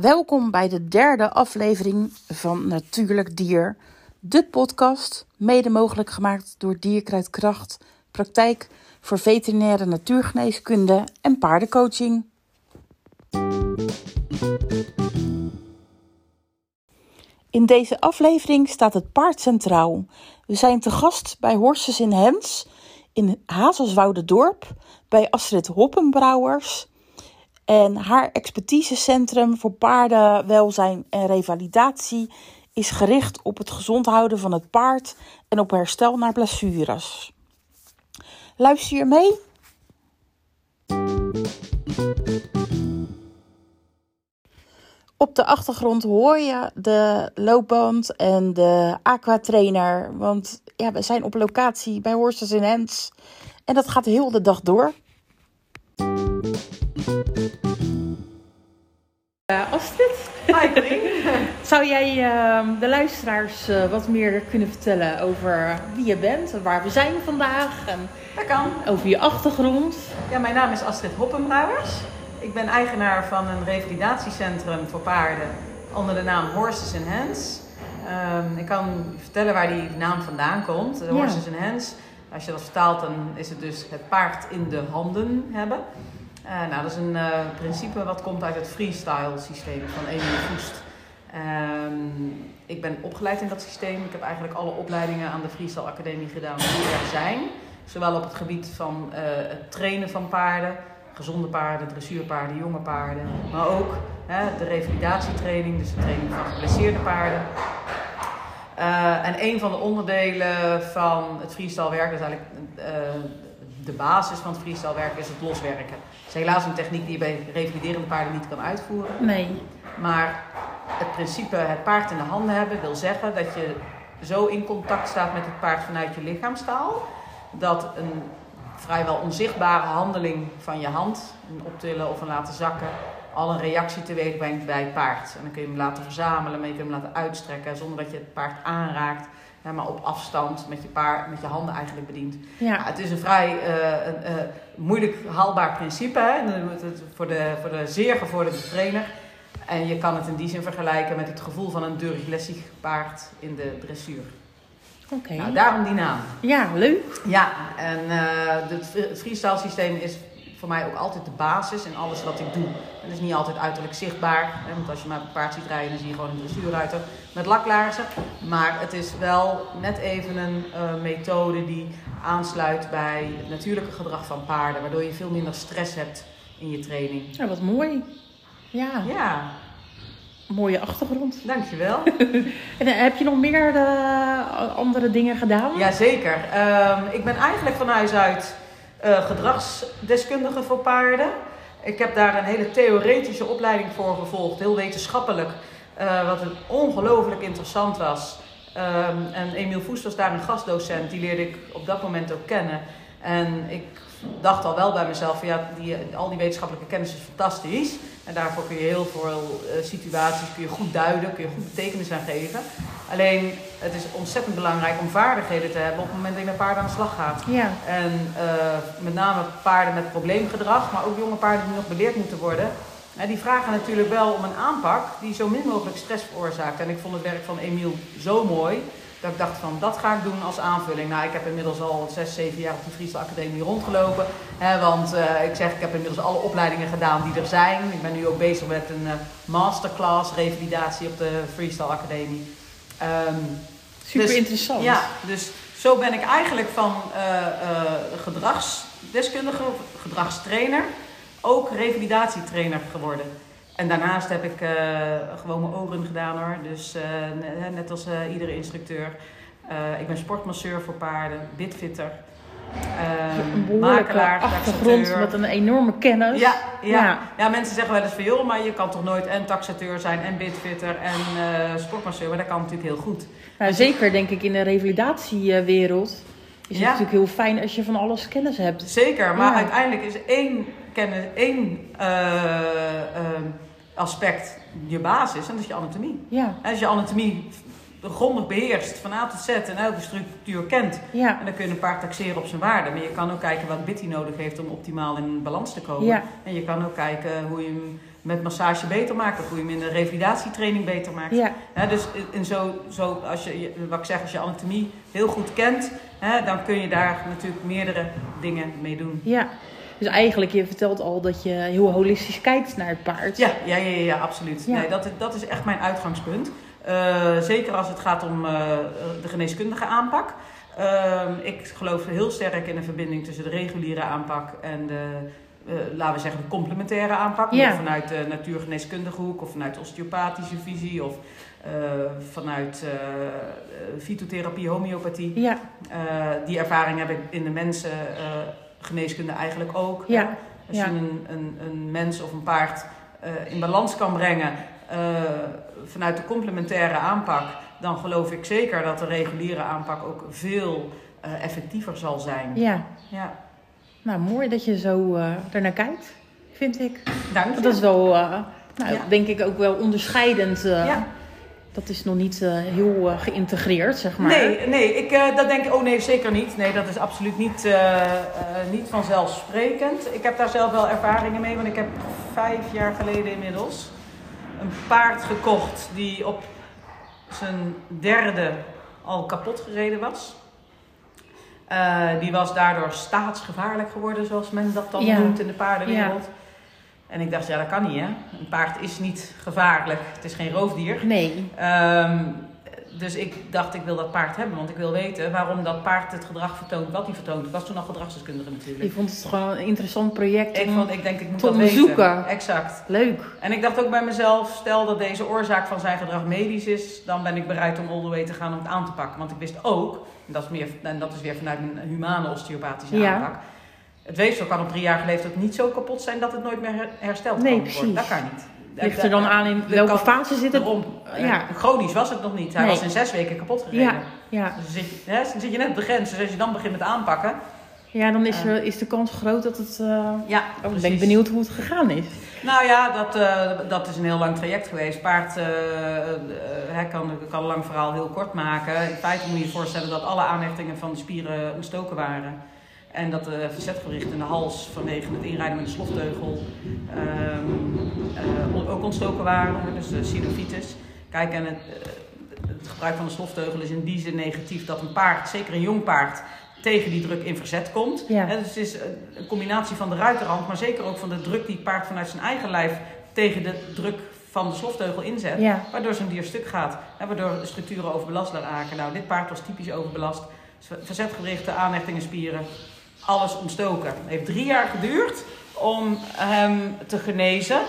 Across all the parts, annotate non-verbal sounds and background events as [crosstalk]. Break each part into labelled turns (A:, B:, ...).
A: Welkom bij de derde aflevering van Natuurlijk Dier, de podcast, mede mogelijk gemaakt door Dierkruidkracht, praktijk voor veterinaire natuurgeneeskunde en paardencoaching. In deze aflevering staat het paard centraal. We zijn te gast bij Horses in Hens in Hazelswoude-dorp bij Astrid Hoppenbrouwers. En haar expertisecentrum voor paardenwelzijn en revalidatie is gericht op het gezond houden van het paard en op herstel naar blessures. Luister je mee? Op de achtergrond hoor je de loopband en de aquatrainer. Want ja, we zijn op locatie bij Horses in Hands. En dat gaat heel de dag door. Uh, Astrid?
B: Hi, [laughs]
A: Zou jij uh, de luisteraars uh, wat meer kunnen vertellen over wie je bent en waar we zijn vandaag? En
B: dat kan.
A: Over je achtergrond?
B: Ja, mijn naam is Astrid Hoppenbrouwers. Ik ben eigenaar van een revalidatiecentrum voor paarden onder de naam Horses in Hands. Um, ik kan vertellen waar die naam vandaan komt. Horses ja. in Hands. Als je dat vertaalt, dan is het dus het paard in de handen hebben. Uh, nou, dat is een uh, principe wat komt uit het freestyle systeem van Emile Voest. Um, ik ben opgeleid in dat systeem. Ik heb eigenlijk alle opleidingen aan de Freestyle Academie gedaan die er zijn. Zowel op het gebied van uh, het trainen van paarden, gezonde paarden, dressuurpaarden, jonge paarden. Maar ook de revalidatietraining, dus de training van geblesseerde paarden. En een van de onderdelen van het freestyle werken is eigenlijk de basis van het freestyle werken is het loswerken. Is helaas een techniek die je bij revaliderende paarden niet kan uitvoeren.
A: Nee.
B: Maar het principe het paard in de handen hebben wil zeggen dat je zo in contact staat met het paard vanuit je lichaamstaal. Dat een vrijwel onzichtbare handeling van je hand, een optillen of een laten zakken, al een reactie teweeg brengt bij het paard. En dan kun je hem laten verzamelen, maar je kunt hem laten uitstrekken zonder dat je het paard aanraakt. Ja, maar op afstand met je, paard, met je handen eigenlijk bedient.
A: Ja.
B: het is een vrij uh, een, uh, moeilijk haalbaar principe hè? voor, de, voor de zeer gevorderde trainer. En je kan het in die zin vergelijken met het gevoel van een durglessig paard in de dressuur.
A: Oké.
B: Nou, daarom die naam.
A: Ja, leuk.
B: Ja, en uh, het freestyle systeem is voor mij ook altijd de basis in alles wat ik doe. Het is niet altijd uiterlijk zichtbaar. Hè, want als je maar een paard ziet rijden, dan zie je gewoon een dressuurruiter met laklaarzen. Maar het is wel net even een uh, methode die aansluit bij het natuurlijke gedrag van paarden. Waardoor je veel minder stress hebt in je training.
A: Ja, wat mooi. Ja.
B: Ja.
A: Mooie achtergrond.
B: Dankjewel. [laughs]
A: en heb je nog meer uh, andere dingen gedaan?
B: Jazeker. Um, ik ben eigenlijk van huis uit uh, gedragsdeskundige voor paarden. Ik heb daar een hele theoretische opleiding voor gevolgd, heel wetenschappelijk. Uh, wat ongelooflijk interessant was. Um, en Emiel Voest was daar een gastdocent, die leerde ik op dat moment ook kennen. En ik dacht al wel bij mezelf, van, ja, die, al die wetenschappelijke kennis is fantastisch. En daarvoor kun je heel veel uh, situaties kun je goed duiden, kun je goed betekenis aan geven. Alleen, het is ontzettend belangrijk om vaardigheden te hebben op het moment dat je met paarden aan de slag gaat.
A: Ja.
B: En uh, met name paarden met probleemgedrag, maar ook jonge paarden die nog beleerd moeten worden. En die vragen natuurlijk wel om een aanpak die zo min mogelijk stress veroorzaakt. En ik vond het werk van Emiel zo mooi. Dat ik dacht van, dat ga ik doen als aanvulling. Nou, ik heb inmiddels al 6, 7 jaar op de Friese Academie rondgelopen. Hè, want uh, ik zeg, ik heb inmiddels alle opleidingen gedaan die er zijn. Ik ben nu ook bezig met een uh, masterclass revalidatie op de Freestyle Academie. Um,
A: Super
B: dus,
A: interessant.
B: Ja, dus zo ben ik eigenlijk van uh, gedragsdeskundige, gedragstrainer, ook revalidatietrainer geworden. En daarnaast heb ik uh, gewoon mijn oren gedaan hoor. Dus net als iedere instructeur. ik ben sportmasseur voor paarden, bitfitter.
A: Een behoorlijke achtergrond met een enorme kennis.
B: Ja, ja. ja. ja mensen zeggen wel eens van joh, maar je kan toch nooit en taxateur zijn en bitfitter en sportmasseur. Maar dat kan natuurlijk heel goed.
A: Nou, zeker denk ik in de revalidatiewereld is het natuurlijk heel fijn als je van alles kennis hebt.
B: Zeker, maar ja. uiteindelijk is één kennis, één aspect je basis en dat is je anatomie.
A: Ja.
B: En als je anatomie grondig beheerst, van A tot Z en elke structuur kent,
A: ja.
B: en dan kun je een paard taxeren op zijn waarde. Maar je kan ook kijken wat bit hij nodig heeft om optimaal in balans te komen.
A: Ja.
B: En je kan ook kijken hoe je hem met massage beter maakt, of hoe je hem in de revalidatietraining beter maakt.
A: Ja.
B: Dus in zo, zo, als je, wat ik zeg, als je anatomie heel goed kent, hè, dan kun je daar natuurlijk meerdere dingen mee doen.
A: ja. Dus eigenlijk, je vertelt al dat je heel holistisch kijkt naar het paard.
B: Ja, ja, ja, ja absoluut.
A: Ja.
B: Nee, dat, dat is echt mijn uitgangspunt. Eh, zeker als het gaat om eh, de geneeskundige aanpak. Ehm, ik geloof heel sterk in een verbinding tussen de reguliere aanpak en de, eh, laten we zeggen, de complementaire aanpak.
A: Ja.
B: Vanuit de natuurgeneeskundige hoek, of vanuit osteopathische visie, of vanuit fytotherapie, homeopathie.
A: Ja,
B: die ervaring heb ik in de mensengeneeskunde eigenlijk ook.
A: ja,
B: Als je een, een, een mens of een paard in balans kan brengen vanuit de complementaire aanpak, dan geloof ik zeker dat de reguliere aanpak ook veel eh, effectiever zal zijn.
A: ja.
B: Ja.
A: Nou, mooi dat je zo eh ernaar kijkt, vind ik.
B: Dank je.
A: Dat is wel, eh, nou,
B: Ja.
A: denk ik ook wel onderscheidend.
B: Ja.
A: Dat is nog niet heel geïntegreerd, zeg maar.
B: Nee, nee ik, dat denk ik, oh nee, zeker niet. Nee, dat is absoluut niet, niet vanzelfsprekend. Ik heb daar zelf wel ervaringen mee, want ik heb vijf jaar geleden inmiddels een paard gekocht die op zijn derde al kapot gereden was. Eh, die was daardoor staatsgevaarlijk geworden, zoals men dat dan
A: Ja.
B: noemt in de paardenwereld. En ik dacht, ja, dat kan niet, hè. Een paard is niet gevaarlijk. Het is geen roofdier.
A: Nee.
B: Ehm, dus ik dacht, ik wil dat paard hebben, want ik wil weten waarom dat paard het gedrag vertoont wat hij vertoont. Ik was toen al gedragsdeskundige natuurlijk.
A: vond het gewoon een interessant project.
B: Ik, vond, ik denk, ik moet dat
A: onderzoeken.
B: weten. Exact.
A: Leuk.
B: En ik dacht ook bij mezelf, stel dat deze oorzaak van zijn gedrag medisch is, dan ben ik bereid om all the way te gaan om het aan te pakken. Want ik wist ook, en dat is, meer, en dat is weer vanuit een humane osteopathische
A: Ja.
B: aanpak, het weefsel kan op drie jaar leeftijd niet zo kapot zijn dat het nooit meer her- hersteld
A: Nee,
B: kan
A: precies.
B: worden. Dat kan niet.
A: Ligt er dan aan in welke fase zit het? Ja.
B: eh, Chronisch was het nog niet. Hij
A: Nee.
B: was in zes weken kapot gereden.
A: Ja, ja.
B: Dus dan zit, je, hè, dan zit je net op de grens. Dus als je dan begint met aanpakken.
A: ja, dan is, er, is de kans groot dat het... eh,
B: Ja,
A: oh, ik ben
B: precies.
A: benieuwd hoe het gegaan is.
B: Nou ja, dat, eh, dat is een heel lang traject geweest. Paard eh, eh, hij kan, ik kan een lang verhaal heel kort maken. In feite moet je je voorstellen dat alle aanhechtingen van de spieren ontstoken waren. En dat de verzetgewricht in de hals vanwege het inrijden met de slofteugel ehm, eh, ook ontstoken waren. Dus de synovitis. Kijk, en het, eh, het gebruik van de slofteugel is in die zin negatief dat een paard, zeker een jong paard, tegen die druk in verzet komt.
A: Ja.
B: Dus het is een combinatie van de ruiterhand, maar zeker ook van de druk die het paard vanuit zijn eigen lijf tegen de druk van de slofteugel inzet.
A: Ja.
B: Waardoor zijn dier stuk gaat. Hè, waardoor de structuren overbelast raken. Nou, dit paard was typisch overbelast. Verzetgerichte aanhechtingen, spieren, alles ontstoken. Het heeft drie jaar geduurd om hem te genezen.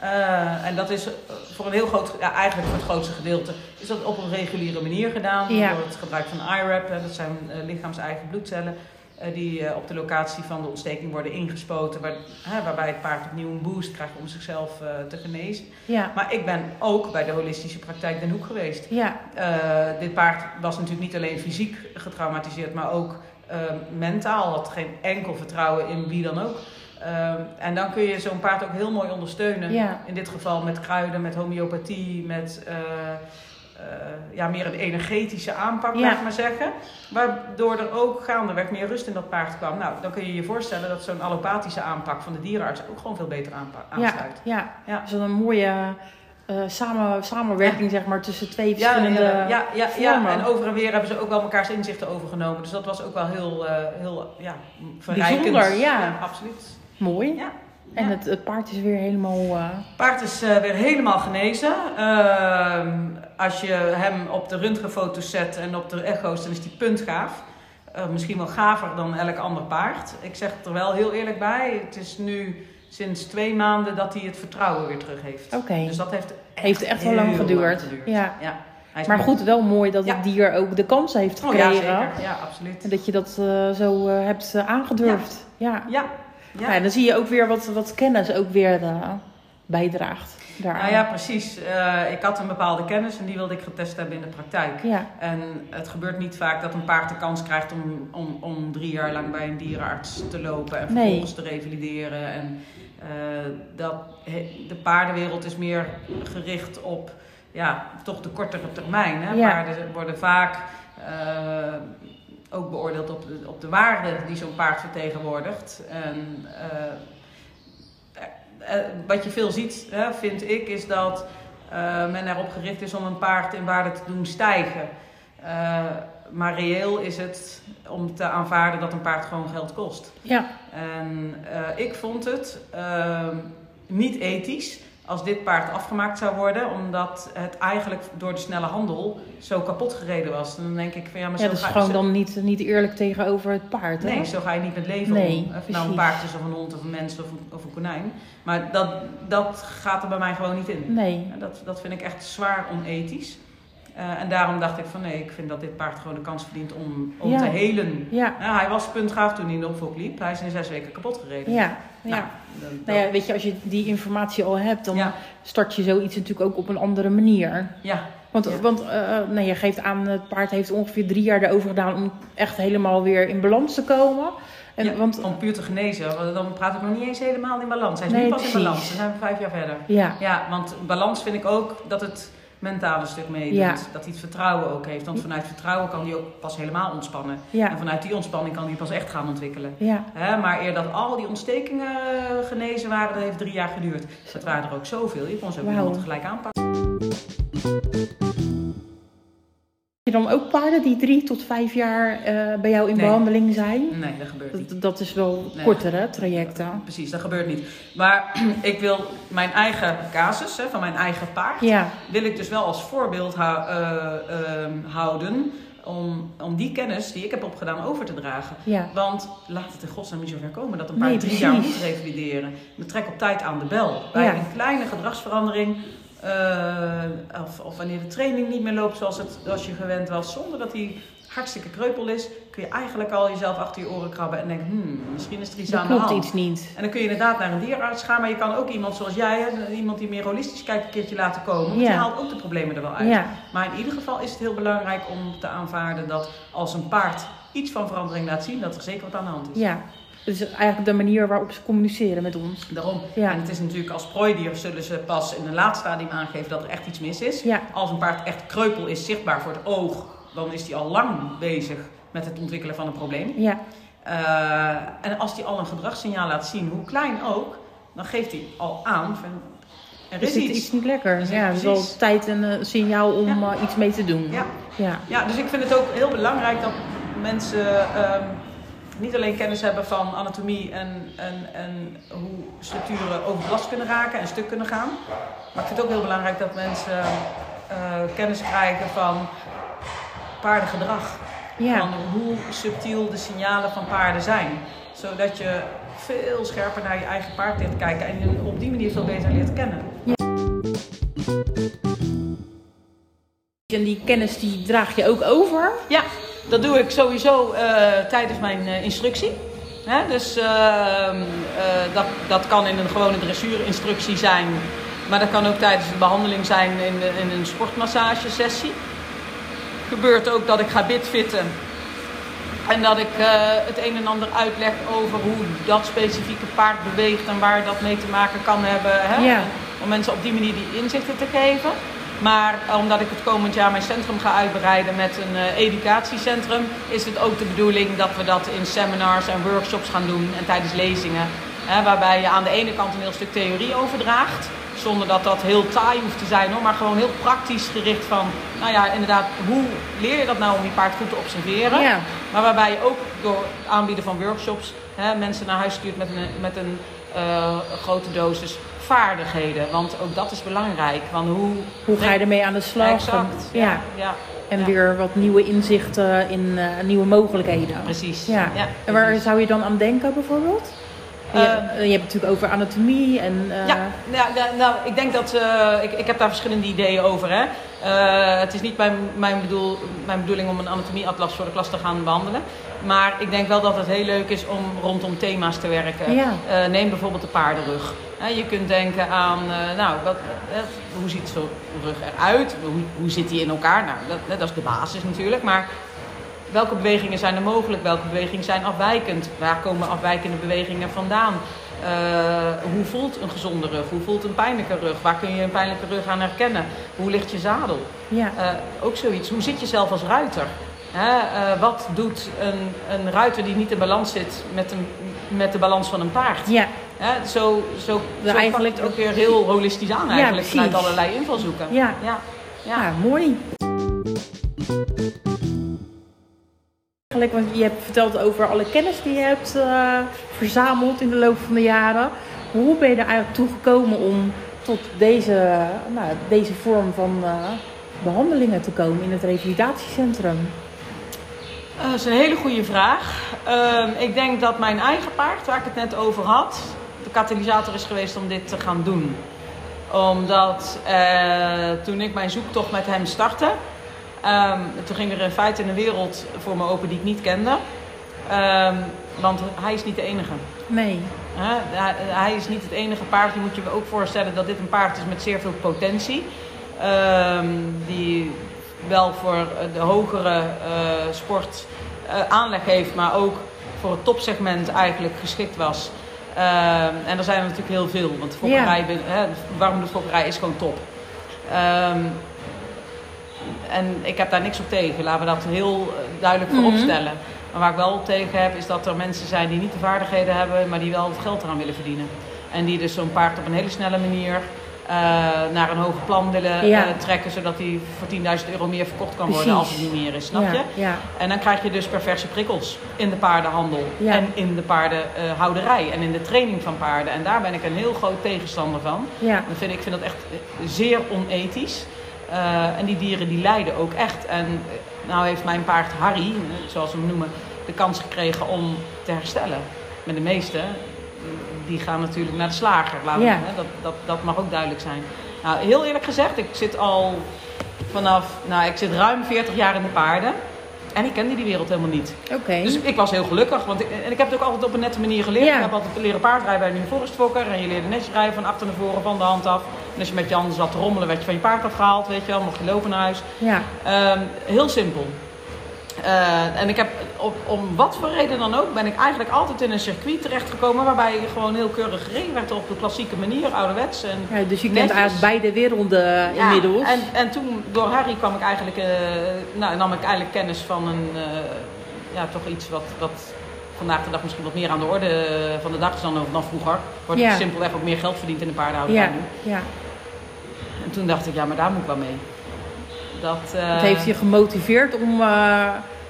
B: Eh, en dat is voor een heel groot, ja, eigenlijk voor het grootste gedeelte, is dat op een reguliere manier gedaan.
A: Ja.
B: Door het gebruik van IRAP, dat zijn eh, lichaams-eigen bloedcellen. eh, die eh, op de locatie van de ontsteking worden ingespoten. Waar, waarbij het paard opnieuw een boost krijgt om zichzelf eh, te genezen.
A: Ja,
B: Maar ik ben ook bij de holistische praktijk Den Hoek geweest.
A: ja,
B: Eh, dit paard was natuurlijk niet alleen fysiek getraumatiseerd, maar ook eh, mentaal. Had geen enkel vertrouwen in wie dan ook. Eh, en dan kun je zo'n paard ook heel mooi ondersteunen.
A: Ja.
B: In dit geval met kruiden, met homeopathie, met eh, eh, ja, meer een energetische aanpak,
A: Ja.
B: laat ik maar zeggen. Waardoor er ook gaandeweg meer rust in dat paard kwam. Nou, dan kun je je voorstellen dat zo'n allopathische aanpak van de dierenarts ook gewoon veel beter aanpa-
A: ja,
B: aansluit.
A: ja.
B: Ja.
A: Dus dan een mooie eh, samen, samenwerking, zeg maar, tussen twee verschillende...
B: ja, ja, ja, ja, en over en weer hebben ze ook wel mekaars inzichten overgenomen. Dus dat was ook wel heel, eh, heel ja, verrijkend.
A: Bijzonder, ja.
B: absoluut.
A: Mooi.
B: Ja.
A: En het, het paard is weer helemaal... eh,
B: paard is weer helemaal genezen. Ehm, als je hem op de röntgenfoto's zet en op de echo's, dan is die puntgaaf. Misschien wel gaver dan elk ander paard. Ik zeg het er wel heel eerlijk bij. Het is nu sinds twee maanden dat hij het vertrouwen weer terug heeft.
A: Oké.
B: Dus dat heeft
A: Heeft echt wel
B: heel
A: lang geduurd. Ja.
B: ja.
A: Maar goed, wel mooi dat
B: Ja.
A: het dier ook de kans heeft
B: Oh ja,
A: gekregen.
B: zeker. Ja, absoluut.
A: en dat je dat eh, zo eh, hebt eh, aangedurfd. Ja.
B: Ja.
A: Ja.
B: Ja.
A: dan zie je ook weer wat, wat kennis ook weer bijdraagt.
B: Nou ja, precies. Eh, ik had een bepaalde kennis en die wilde ik getest hebben in de praktijk.
A: ja.
B: En het gebeurt niet vaak dat een paard de kans krijgt om, om, om drie jaar lang bij een dierenarts te lopen en
A: Nee.
B: vervolgens te revalideren. En eh, dat, de paardenwereld is meer gericht op ja, toch de kortere termijn. Hè?
A: Ja.
B: Paarden worden vaak eh, ook beoordeeld op de, op de waarde die zo'n paard vertegenwoordigt. En, wat je veel ziet, hè, vind ik, is dat eh, men erop gericht is om een paard in waarde te doen stijgen. Eh, maar reëel is het om te aanvaarden dat een paard gewoon geld kost.
A: Ja,
B: En eh, ik vond het ehm, niet ethisch als dit paard afgemaakt zou worden, omdat het eigenlijk door de snelle handel zo kapot gereden was. Dan denk ik van ja, maar
A: ja
B: zo
A: dat is
B: ga-
A: gewoon
B: zo-
A: dan niet, niet eerlijk tegenover het paard. Hè?
B: Nee, zo ga je niet met leven
A: Nee,
B: om. Of nou een paard is of een hond of een mens of een, of een konijn. Maar dat, dat gaat er bij mij gewoon niet in.
A: Nee.
B: Dat, dat vind ik echt zwaar onethisch. Eh, en daarom dacht ik van nee, ik vind dat dit paard gewoon de kans verdient om, om
A: Ja.
B: te helen.
A: Ja,
B: Nou, hij was puntgaaf toen hij in de opvolk liep. Hij is in zes weken kapot gereden.
A: ja, ja.
B: Nou, dan-
A: Nou ja, weet je, als je die informatie al hebt, dan
B: Ja.
A: start je zoiets natuurlijk ook op een andere manier.
B: ja,
A: Want,
B: Ja.
A: want eh, nou, je geeft aan, het paard heeft ongeveer drie jaar erover gedaan om echt helemaal weer in balans te komen. En,
B: ja,
A: want,
B: om puur te genezen. Dan praat ik nog niet eens helemaal in balans. Hij is
A: Nee,
B: nu pas
A: precies.
B: in balans. Dan zijn we vijf jaar verder.
A: ja,
B: Ja, want balans vind ik ook dat het mentale stuk.
A: Ja.
B: Dat hij het vertrouwen ook heeft. Want vanuit vertrouwen kan hij ook pas helemaal ontspannen.
A: ja,
B: En vanuit die ontspanning kan hij pas echt gaan ontwikkelen.
A: ja,
B: maar eer dat al die ontstekingen eh, genezen waren, dat heeft drie jaar geduurd. Dat waren er ook zoveel. Je kon ze ook iemand gelijk aanpakken.
A: Je dan ook paarden die drie tot vijf jaar eh, bij jou in
B: Nee.
A: behandeling zijn?
B: Nee, dat gebeurt niet.
A: Dat, dat is wel
B: Nee.
A: kortere trajecten.
B: Precies, dat gebeurt niet. Maar [clears throat] ik wil mijn eigen casus, hè, van mijn eigen paard,
A: Ja,
B: wil ik dus wel als voorbeeld hou- eh, ehm, houden. Om, om die kennis die ik heb opgedaan over te dragen.
A: ja,
B: Want laat het in godsnaam niet zo ver komen dat een paard
A: Nee,
B: drie jaar moet revalideren. Betrek op tijd aan de bel. Bij
A: Ja.
B: een kleine gedragsverandering, eh, of, of wanneer de training niet meer loopt zoals, het, zoals je gewend was, zonder dat hij hartstikke kreupel is, kun je eigenlijk al jezelf achter je oren krabben en denken, hmm, misschien is er iets
A: dat
B: aan de
A: klopt
B: hand.
A: iets niet.
B: En dan kun je inderdaad naar een dierenarts gaan, maar je kan ook iemand zoals jij, iemand die meer holistisch kijkt, een keertje laten komen. Want
A: Ja.
B: die haalt ook de problemen er wel uit.
A: Ja,
B: Maar in ieder geval is het heel belangrijk om te aanvaarden dat als een paard iets van verandering laat zien, dat er zeker wat aan de hand is.
A: ja. Is eigenlijk de manier waarop ze communiceren met ons.
B: Daarom.
A: Ja.
B: En het is natuurlijk als prooidier zullen ze pas in een laat stadium aangeven dat er echt iets mis is.
A: Ja,
B: Als een paard echt kreupel is, zichtbaar voor het oog, dan is hij al lang bezig met het ontwikkelen van een probleem.
A: ja,
B: Eh, en als hij al een gedragssignaal laat zien, hoe klein ook, dan geeft hij al aan van er
A: er
B: is iets.
A: iets niet lekker.
B: Dus
A: Ja, het is wel tijd en een signaal om
B: Ja.
A: eh, iets mee te doen.
B: Ja.
A: Ja,
B: Ja, dus ik vind het ook heel belangrijk dat mensen ehm, niet alleen kennis hebben van anatomie en, en, en hoe structuren overbelast kunnen raken en stuk kunnen gaan. Maar ik vind het ook heel belangrijk dat mensen eh, kennis krijgen van paardengedrag.
A: ja.
B: Van hoe subtiel de signalen van paarden zijn. Zodat je veel scherper naar je eigen paard leert kijken en je op die manier veel beter leert kennen.
A: En die kennis die draag je ook over.
B: Ja, dat doe ik sowieso eh, tijdens mijn eh, instructie. Hè, dus ehm, eh, dat, dat kan in een gewone dressuurinstructie zijn. Maar dat kan ook tijdens de behandeling zijn in, de- in een sportmassagesessie. Gebeurt ook dat ik ga bitfitten. En dat ik het een en ander uitleg over hoe dat specifieke paard beweegt en waar dat mee te maken kan hebben. Hè?
A: Ja.
B: Om mensen op die manier die inzichten te geven. Maar omdat ik het komend jaar mijn centrum ga uitbreiden met een eh, educatiecentrum, is het ook de bedoeling dat we dat in seminars en workshops gaan doen en tijdens lezingen. Hè, waarbij je aan de ene kant een heel stuk theorie overdraagt, zonder dat dat heel taai hoeft te zijn hoor, maar gewoon heel praktisch gericht van, nou ja, inderdaad, hoe leer je dat nou om je paard goed te observeren?
A: Ja.
B: Maar waarbij je ook door het aanbieden van workshops hè, mensen naar huis stuurt met een, met een eh, grote dosis vaardigheden. Want ook dat is belangrijk. Want hoe,
A: Hoe ga je ermee aan de slag?
B: Exact.
A: Ja.
B: ja.
A: En
B: Ja.
A: weer wat nieuwe inzichten in eh, nieuwe mogelijkheden.
B: Precies.
A: Ja. En waar zou je dan aan denken bijvoorbeeld? Je,
B: Eh,
A: je hebt het natuurlijk over anatomie en... eh,
B: Ja, ja, ja, nou, ik denk dat eh, ik, ik heb daar verschillende ideeën over. Hè. Het is niet mijn, mijn, bedoel, mijn bedoeling om een anatomieatlas voor de klas te gaan behandelen. Maar ik denk wel dat het heel leuk is om rondom thema's te werken.
A: Ja.
B: Neem bijvoorbeeld de paardenrug. Je kunt denken aan, nou, wat, hoe ziet zo'n rug eruit? Hoe, hoe zit die in elkaar? Nou, dat, dat is de basis natuurlijk. Maar welke bewegingen zijn er mogelijk? Welke bewegingen zijn afwijkend? Waar komen afwijkende bewegingen vandaan? Eh, hoe voelt een gezonde rug? Hoe voelt een pijnlijke rug? Waar kun je een pijnlijke rug aan herkennen? Hoe ligt je zadel?
A: ja.
B: Eh, ook zoiets. Hoe zit je zelf als ruiter? Hè, eh, wat doet een, een ruiter die niet in balans zit met, een, met de balans van een paard?
A: ja.
B: Hè, zo zo,
A: Ja,
B: zo
A: eigenlijk
B: ook weer heel holistisch aan eigenlijk,
A: precies.
B: vanuit allerlei invalshoeken.
A: Ja.
B: ja.
A: Ja,
B: ja.
A: mooi. Want je hebt verteld over alle kennis die je hebt eh, verzameld in de loop van de jaren. Hoe ben je er eigenlijk toe gekomen om tot deze, nou, deze vorm van eh, behandelingen te komen in het revalidatiecentrum?
B: Eh, Dat is een hele goede vraag. Ehm, ik denk dat mijn eigen paard, waar ik het net over had, de katalysator is geweest om dit te gaan doen. Omdat toen ik mijn zoektocht met hem startte, ehm, toen ging er in feite een wereld voor me open die ik niet kende. Ehm, want hij is niet de enige.
A: Nee.
B: Hij, hij is niet het enige paard. Je moet je ook voorstellen dat dit een paard is met zeer veel potentie. Ehm, die wel voor de hogere eh, sport eh, aanleg heeft, maar ook voor het topsegment eigenlijk geschikt was. En er zijn er natuurlijk heel veel, want de fokkerij, hè, de fokkerij is gewoon top. Ehm, en ik heb daar niks op tegen, laten we dat heel eh, duidelijk voorop
A: Mhm.
B: stellen. Maar waar ik wel op tegen heb, is dat er mensen zijn die niet de vaardigheden hebben, maar die wel het geld eraan willen verdienen. En die dus zo'n paard op een hele snelle manier eh, naar een hoger plan willen
A: Ja.
B: eh, trekken, zodat hij voor 10.000 euro meer verkocht kan worden
A: Precies.
B: als het niet meer is. Snap
A: ja,
B: je?
A: Ja.
B: En dan krijg je dus perverse prikkels in de paardenhandel en in de paardenhouderij en in de training van paarden. En daar ben ik een heel groot tegenstander van. Dat vind, ik vind dat echt zeer onethisch. Eh, en die dieren die lijden ook echt. En eh, nou heeft mijn paard Harry, eh, zoals we hem noemen, de kans gekregen om te herstellen. Maar de meeste, die gaan natuurlijk naar de slager. Laten we-
A: Ja.
B: dat, dat, dat mag ook duidelijk zijn. Nou, heel eerlijk gezegd, ik zit al vanaf, nou ik zit ruim 40 jaar in de paarden. En ik kende die wereld helemaal niet.
A: Oké.
B: Dus ik was heel gelukkig, want ik, en ik heb het ook altijd op een nette manier geleerd.
A: Ja.
B: Ik heb altijd leren paardrijden bij een forestfokker en je leerde netjes rijden van achter naar voren, van de hand af. En als je met je handen zat te rommelen, werd je van je paard afgehaald, weet je wel, mocht je lopen naar huis.
A: ja.
B: Ehm, heel simpel. Eh, en ik heb op, om wat voor reden dan ook, ben ik eigenlijk altijd in een circuit terechtgekomen waarbij je gewoon heel keurig gereden werd op de klassieke manier, ouderwets. En
A: ja. Dus je kent eigenlijk beide werelden
B: Ja,
A: inmiddels.
B: En, en toen, door Harry kwam ik eigenlijk, eh, nou, nam ik eigenlijk kennis van een, eh, ja, toch iets wat, wat vandaag de dag misschien wat meer aan de orde eh, van de dag is dan, dan vroeger. Wordt
A: Ja.
B: simpelweg ook meer geld verdiend in de paardenhouderij
A: ja.
B: nu.
A: ja.
B: En toen dacht ik, ja, maar daar moet ik wel mee. Dat, eh,
A: Het heeft je gemotiveerd om eh,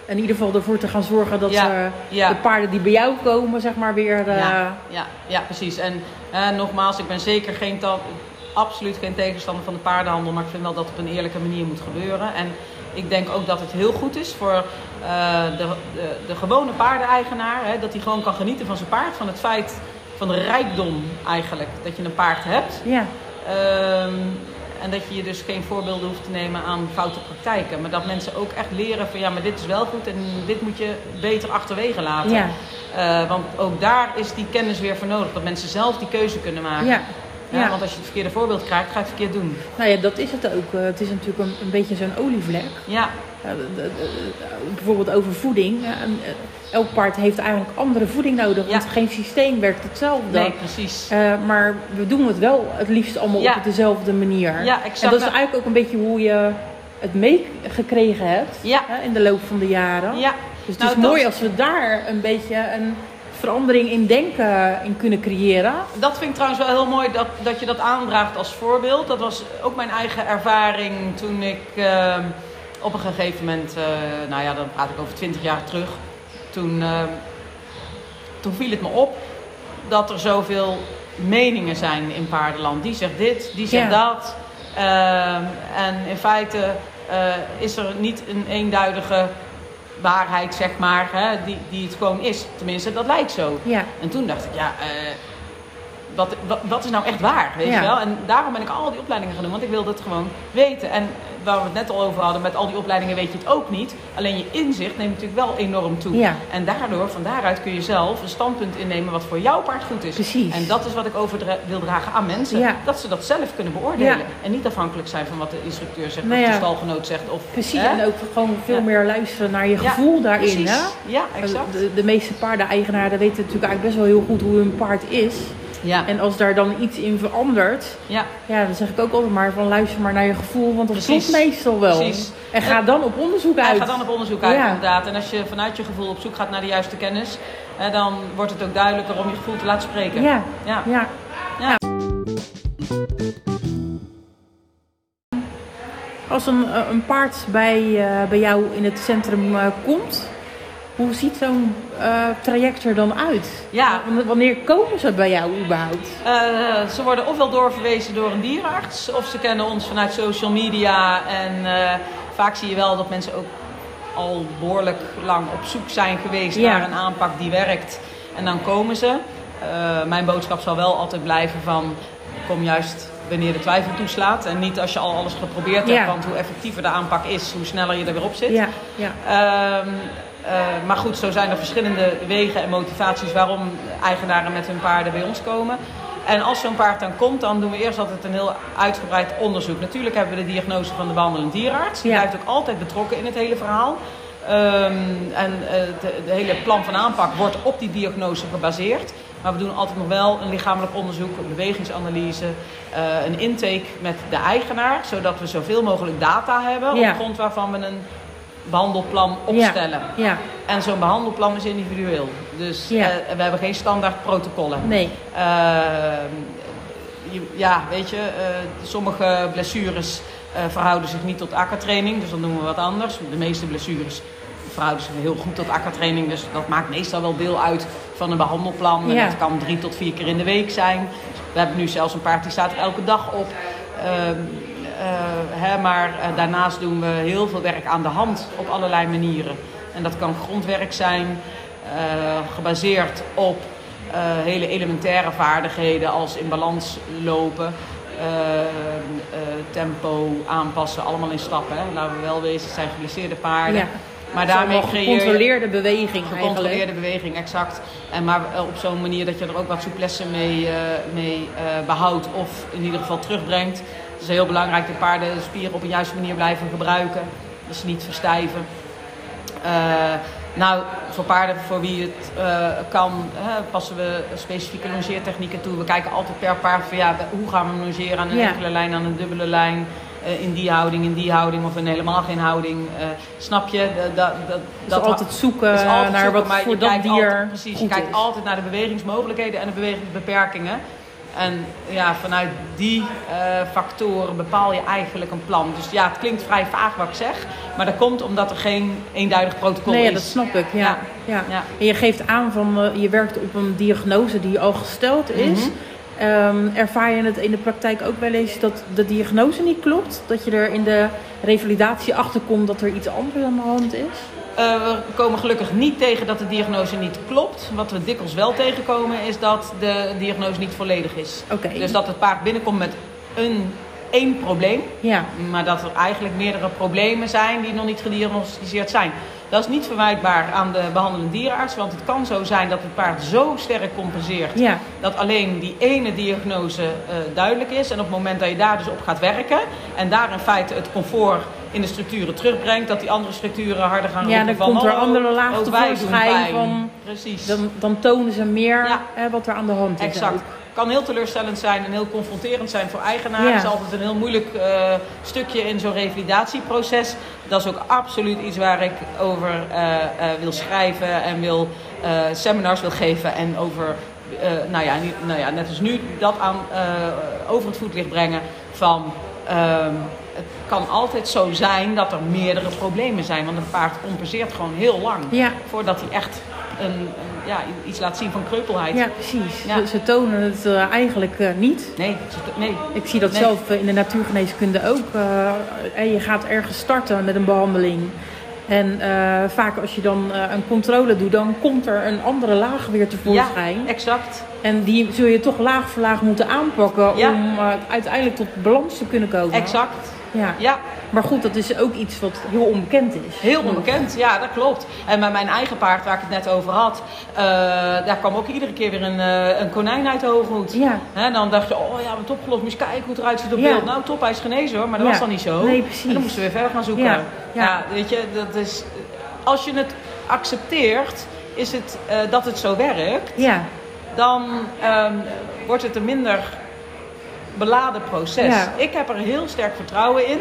A: in ieder geval ervoor te gaan zorgen dat
B: Ja, ja.
A: de paarden die bij jou komen, zeg maar weer. eh,
B: Ja, ja, ja, precies. En nogmaals, ik ben zeker geen absoluut geen tegenstander van de paardenhandel, maar ik vind wel dat het op een eerlijke manier moet gebeuren. En ik denk ook dat het heel goed is voor de, de, de gewone paardeneigenaar, hè, dat hij gewoon kan genieten van zijn paard, van het feit van de rijkdom eigenlijk, dat je een paard hebt.
A: ja.
B: Ehm, en dat je je dus geen voorbeelden hoeft te nemen aan foute praktijken. Maar dat mensen ook echt leren van ja, maar dit is wel goed en dit moet je beter achterwege laten.
A: Ja.
B: Eh, want ook daar is die kennis weer voor nodig. Dat mensen zelf die keuze kunnen maken.
A: Ja.
B: Ja. Want als je het verkeerde voorbeeld krijgt, ga je het verkeerd doen.
A: Nou ja, dat is het ook. Eh, het is natuurlijk een, een beetje zo'n olievlek.
B: Ja,
A: bijvoorbeeld over voeding. En, eh, elk paard heeft eigenlijk andere voeding nodig. Want
B: Ja.
A: geen systeem werkt hetzelfde.
B: nee, precies.
A: Eh, maar we doen het wel het liefst allemaal
B: Ja.
A: op dezelfde manier.
B: Ja, exact.
A: En dat is eigenlijk ook een beetje hoe je het meegekregen hebt
B: Ja.
A: in de loop van de jaren.
B: Ja.
A: Dus het
B: Nou,
A: is mooi
B: dat-
A: als we daar een beetje een verandering in denken in kunnen creëren.
B: Dat vind ik trouwens wel heel mooi dat, dat je dat aandraagt als voorbeeld. Dat was ook mijn eigen ervaring toen ik ehm, op een gegeven moment, eh, nou ja, dan praat ik over 20 jaar terug. Toen, toen viel het me op dat er zoveel meningen zijn in paardenland. Die zegt dit, die zegt
A: Ja.
B: dat. Ehm, en in feite eh, is er niet een eenduidige waarheid, zeg maar, hè, die, die het gewoon is. Tenminste, dat lijkt zo.
A: Ja,
B: En toen dacht ik, ja, eh, wat, wat, wat is nou echt waar, weet
A: Ja.
B: je wel? En daarom ben ik al die opleidingen gaan doen, want ik wilde het gewoon weten. En waar we het net al over hadden, met al die opleidingen weet je het ook niet. Alleen je inzicht neemt natuurlijk wel enorm toe.
A: Ja.
B: En daardoor, van daaruit kun je zelf een standpunt innemen wat voor jouw paard goed is.
A: Precies.
B: En dat is wat ik over wil dragen aan mensen.
A: Ja.
B: Dat ze dat zelf kunnen beoordelen.
A: Ja.
B: En niet afhankelijk zijn van wat de instructeur zegt,
A: Nou
B: of
A: ja.
B: de stalgenoot zegt. Of,
A: precies.
B: hè?
A: En ook gewoon veel meer luisteren naar je gevoel daarin.
B: Precies.
A: Hè?
B: Ja, exact.
A: De, de meeste paardeneigenaren weten natuurlijk eigenlijk best wel heel goed hoe hun paard is.
B: Ja.
A: En als daar dan iets in verandert,
B: Ja.
A: ja, dan zeg ik ook altijd maar van luister maar naar je gevoel, want dat
B: Precies.
A: klopt meestal wel.
B: Precies.
A: En ga dan op onderzoek uit.
B: Hij gaat dan op onderzoek uit,
A: Ja.
B: inderdaad. En als je vanuit je gevoel op zoek gaat naar de juiste kennis, dan wordt het ook duidelijker om je gevoel te laten spreken.
A: Ja,
B: Ja.
A: ja.
B: Ja.
A: Als een, eh, een paard bij, eh, bij jou in het centrum eh, komt, hoe ziet zo'n eh, traject er dan uit?
B: Ja.
A: Wanneer komen ze bij jou überhaupt?
B: Eh, ze worden ofwel doorverwezen door een dierenarts, of ze kennen ons vanuit social media. En eh, vaak zie je wel dat mensen ook al behoorlijk lang op zoek zijn geweest
A: Ja.
B: naar een aanpak die werkt. En dan komen ze. Mijn boodschap zal wel altijd blijven van kom juist wanneer de twijfel toeslaat. En niet als je al alles geprobeerd
A: Ja.
B: hebt. Want hoe effectiever de aanpak is, hoe sneller je er weer op zit.
A: Ja, ja.
B: Ehm, eh, maar goed, zo zijn er verschillende wegen en motivaties waarom eigenaren met hun paarden bij ons komen. En als zo'n paard dan komt, dan doen we eerst altijd een heel uitgebreid onderzoek. Natuurlijk hebben we de diagnose van de behandelend dierenarts. Die
A: Ja.
B: blijft ook altijd betrokken in het hele verhaal. Ehm, en eh, de, de hele plan van aanpak wordt op die diagnose gebaseerd. Maar we doen altijd nog wel een lichamelijk onderzoek, een bewegingsanalyse, eh, een intake met de eigenaar. Zodat we zoveel mogelijk data hebben
A: Ja.
B: op grond waarvan we een behandelplan opstellen.
A: Ja, ja.
B: En zo'n behandelplan is individueel. Dus
A: Ja.
B: eh, we hebben geen standaard protocollen.
A: Nee.
B: Ehm, je- ja, weet je, eh, sommige blessures eh, verhouden zich niet tot akkertraining, dus dan doen we wat anders. De meeste blessures verhouden zich heel goed tot akkertraining, dus dat maakt meestal wel deel uit van een behandelplan. En dat kan drie tot vier keer in de week zijn. We hebben nu zelfs een paard die staat er elke dag op. Ehm, eh, hè, maar eh, daarnaast doen we heel veel werk aan de hand op allerlei manieren. En dat kan grondwerk zijn, eh, gebaseerd op eh, hele elementaire vaardigheden als in balans lopen, eh, eh, tempo aanpassen, allemaal in stappen. Hè. Laten we wel wezen, het zijn geblesseerde paarden.
A: Ja.
B: Maar daarmee creëer
A: gecontroleerde beweging
B: gecontroleerde
A: eigenlijk.
B: beweging, exact. En maar eh, op zo'n manier dat je er ook wat souplesse mee, eh, mee eh, behoudt of in ieder geval terugbrengt. Het is heel belangrijk dat paarden de spieren op een juiste manier blijven gebruiken. Dat ze niet verstijven. Eh, nou, voor paarden voor wie het eh, kan, hè, passen we specifieke longeertechnieken toe. We kijken altijd per paard van ja, hoe gaan we longeren aan een
A: Ja.
B: enkele lijn, aan een dubbele lijn. eh, in die houding, in die houding of in helemaal geen houding. Snap je? Dat, dat, dat,
A: Dus altijd zoeken
B: is altijd
A: naar
B: zoeken,
A: wat voor dat dier
B: altijd- precies, je kijkt
A: is.
B: altijd naar de bewegingsmogelijkheden en de bewegingsbeperkingen. En ja, vanuit die eh, factoren bepaal je eigenlijk een plan. Dus ja, het klinkt vrij vaag wat ik zeg. Maar dat komt omdat er geen eenduidig protocol
A: Nee, ja,
B: is.
A: dat snap ik. Ja.
B: Ja.
A: Ja.
B: Ja.
A: En je geeft aan van eh, je werkt op een diagnose die al gesteld is. Ehm, ervaar je het in de praktijk ook wel eens dat de diagnose niet klopt? Dat je er in de revalidatie achter komt dat er iets anders aan de hand is?
B: Eh, we komen gelukkig niet tegen dat de diagnose niet klopt. Wat we dikwijls wel tegenkomen is dat de diagnose niet volledig is. Dus dat het paard binnenkomt met een één probleem.
A: Ja.
B: Maar dat er eigenlijk meerdere problemen zijn die nog niet gediagnosticeerd zijn. Dat is niet verwijtbaar aan de behandelende dierenarts. Want het kan zo zijn dat het paard zo sterk compenseert.
A: Ja.
B: Dat alleen die ene diagnose eh, duidelijk is. En op het moment dat je daar dus op gaat werken. En daar in feite het comfort in de structuren terugbrengt. Dat die andere structuren harder gaan
A: Ja,
B: roepen
A: dan
B: van...
A: komt er
B: "Oh,
A: andere laag
B: wij doen
A: tevoorschijn
B: pijn."
A: van-
B: Precies.
A: Dan, dan tonen ze meer
B: Ja.
A: hè, wat er aan de hand is.
B: Exact.
A: ook.
B: Kan heel teleurstellend zijn en heel confronterend zijn voor eigenaren.
A: Ja.
B: Het is altijd een heel moeilijk eh, stukje in zo'n revalidatieproces. Dat is ook absoluut iets waar ik over eh, eh, wil schrijven en wil seminars wil geven. En over, nou, ja, nou ja, net als nu, dat aan, over het voetlicht brengen van... ehm, kan altijd zo zijn dat er meerdere problemen zijn. Want een paard compenseert gewoon heel lang.
A: Ja.
B: Voordat hij echt een, een, ja, iets laat zien van kreupelheid.
A: Ja, precies.
B: Ja.
A: Ze, tonen het eh, eigenlijk eh, niet.
B: Nee, nee.
A: Ik zie dat
B: Nee.
A: zelf in de natuurgeneeskunde ook. eh, en je gaat ergens starten met een behandeling. En vaak als je dan een controle doet, dan komt er een andere laag weer tevoorschijn.
B: Ja, exact.
A: En die zul je toch laag voor laag moeten aanpakken
B: Ja.
A: om uiteindelijk tot balans te kunnen komen.
B: Exact.
A: Ja.
B: Ja,
A: Maar goed, dat is ook iets wat heel onbekend is.
B: heel onbekend. Ja, dat klopt. En bij mijn eigen paard, waar ik het net over had, eh, daar kwam ook iedere keer weer een, eh, een konijn uit de hoge hoed.
A: Ja.
B: Hè, dan dacht je, oh ja, wat opgelost, moet kijken hoe het eruit ziet op
A: Ja.
B: beeld. Nou, top, hij is genezen hoor, maar dat
A: Ja.
B: was dan niet zo.
A: Nee, precies.
B: En dan moesten we weer verder gaan zoeken.
A: Ja.
B: Ja, weet je, dat is, als je het accepteert, is het eh, dat het zo werkt.
A: Ja,
B: dan ehm, wordt het een minder beladen proces.
A: Ja.
B: Ik heb er heel sterk vertrouwen in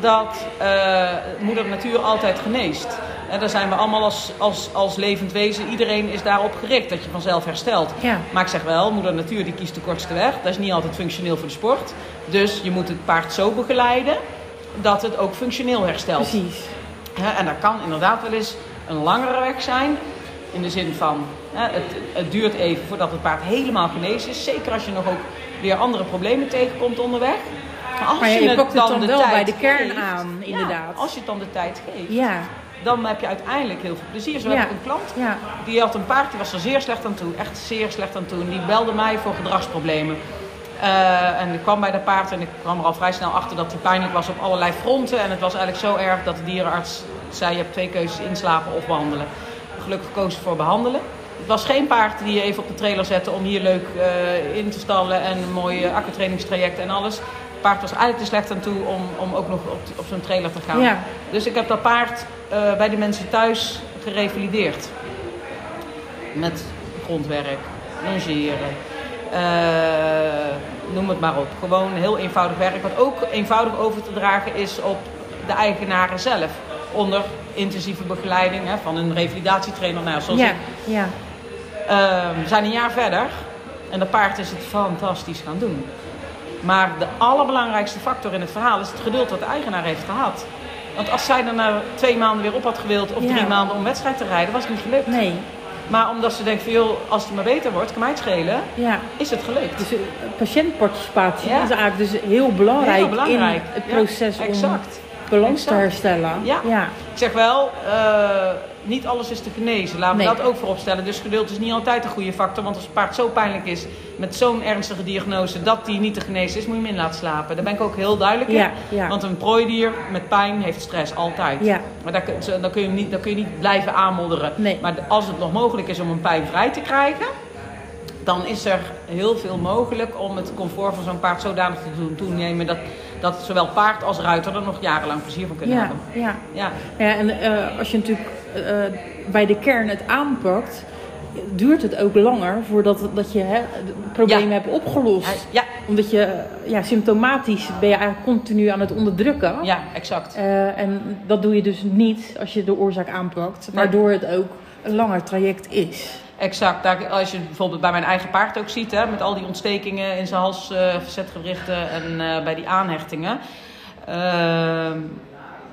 B: dat eh, moeder natuur altijd geneest. En daar zijn we allemaal als, als, als levend wezen, iedereen is daarop gericht dat je vanzelf herstelt.
A: Ja.
B: Maar ik zeg wel, moeder natuur die kiest de kortste weg. Dat is niet altijd functioneel voor de sport. Dus je moet het paard zo begeleiden dat het ook functioneel herstelt.
A: Precies.
B: En dat kan inderdaad wel eens een langere weg zijn. In de zin van, het, het duurt even voordat het paard helemaal genezen is. Zeker als je nog ook weer andere problemen tegenkomt onderweg. Maar, als
A: Maar je pakt het dan
B: de
A: wel
B: tijd
A: bij de kern
B: geeft-
A: aan,
B: ja,
A: inderdaad.
B: als je het dan de tijd geeft,
A: Ja.
B: dan heb je uiteindelijk heel veel plezier. Zo
A: Ja.
B: heb ik een klant,
A: Ja.
B: die had een paard, die was er zeer slecht aan toe. Echt zeer slecht aan toe. En die belde mij voor gedragsproblemen. Eh, en ik kwam bij dat paard en ik kwam er al vrij snel achter dat hij pijnlijk was op allerlei fronten. En het was eigenlijk zo erg dat de dierenarts zei: Je hebt twee keuzes: inslapen of behandelen. Gelukkig gekozen voor behandelen. Het was geen paard die je even op de trailer zette om hier leuk eh, in te stallen en een mooi uh, akkertrainingstraject en alles. Het paard was eigenlijk te slecht aan toe om, om ook nog op, op zo'n trailer te gaan.
A: Ja.
B: Dus ik heb dat paard eh, bij de mensen thuis gerevalideerd. Met grondwerk, longeren, eh, noem het maar op. Gewoon heel eenvoudig werk. Wat ook eenvoudig over te dragen is op de eigenaren zelf. Onder intensieve begeleiding hè, van een revalidatietrainer. Nou, zoals
A: Ja.
B: ik.
A: Ja.
B: Eh, we zijn een jaar verder en dat paard is het fantastisch gaan doen. Maar de allerbelangrijkste factor in het verhaal is het geduld dat de eigenaar heeft gehad. Want als zij er na twee maanden weer op had gewild of
A: Ja.
B: drie maanden om wedstrijd te rijden, was het niet gelukt.
A: Nee.
B: Maar omdat ze denkt van joh, als het maar beter wordt, kan mij het schelen,
A: Ja.
B: is het gelukt.
A: Dus eh, patiëntparticipatie
B: Ja.
A: is eigenlijk dus heel belangrijk,
B: Heel belangrijk.
A: in het proces om
B: exact.
A: balans te herstellen.
B: Ja.
A: ja.
B: Ik zeg wel, eh, niet alles is te genezen. Laten we
A: Nee.
B: dat ook voorop stellen. Dus geduld is niet altijd een goede factor. Want als het paard zo pijnlijk is met zo'n ernstige diagnose dat die niet te genezen is, moet je hem in laten slapen. Daar ben ik ook heel duidelijk in.
A: Ja, ja.
B: Want een prooidier met pijn heeft stress altijd.
A: Ja.
B: Maar daar, dan, kun je hem niet, dan kun je niet blijven aanmodderen.
A: Nee.
B: Maar als het nog mogelijk is om een pijn vrij te krijgen, dan is er heel veel mogelijk om het comfort van zo'n paard zodanig te doen toenemen dat, dat zowel paard als ruiter er nog jarenlang plezier van kunnen
A: Ja,
B: hebben.
A: ja.
B: Ja.
A: ja en eh, als je natuurlijk eh, bij de kern het aanpakt, duurt het ook langer voordat dat je hè, het probleem
B: Ja.
A: hebt opgelost.
B: Ja,
A: Omdat je ja, symptomatisch ben je eigenlijk continu aan het onderdrukken.
B: ja, exact.
A: Eh, en dat doe je dus niet als je de oorzaak aanpakt, waardoor het ook een langer traject is.
B: Exact. Daar, als je bijvoorbeeld bij mijn eigen paard ook ziet, hè, met al die ontstekingen in zijn hals, verzetgewrichten en eh, bij die aanhechtingen. Ehm,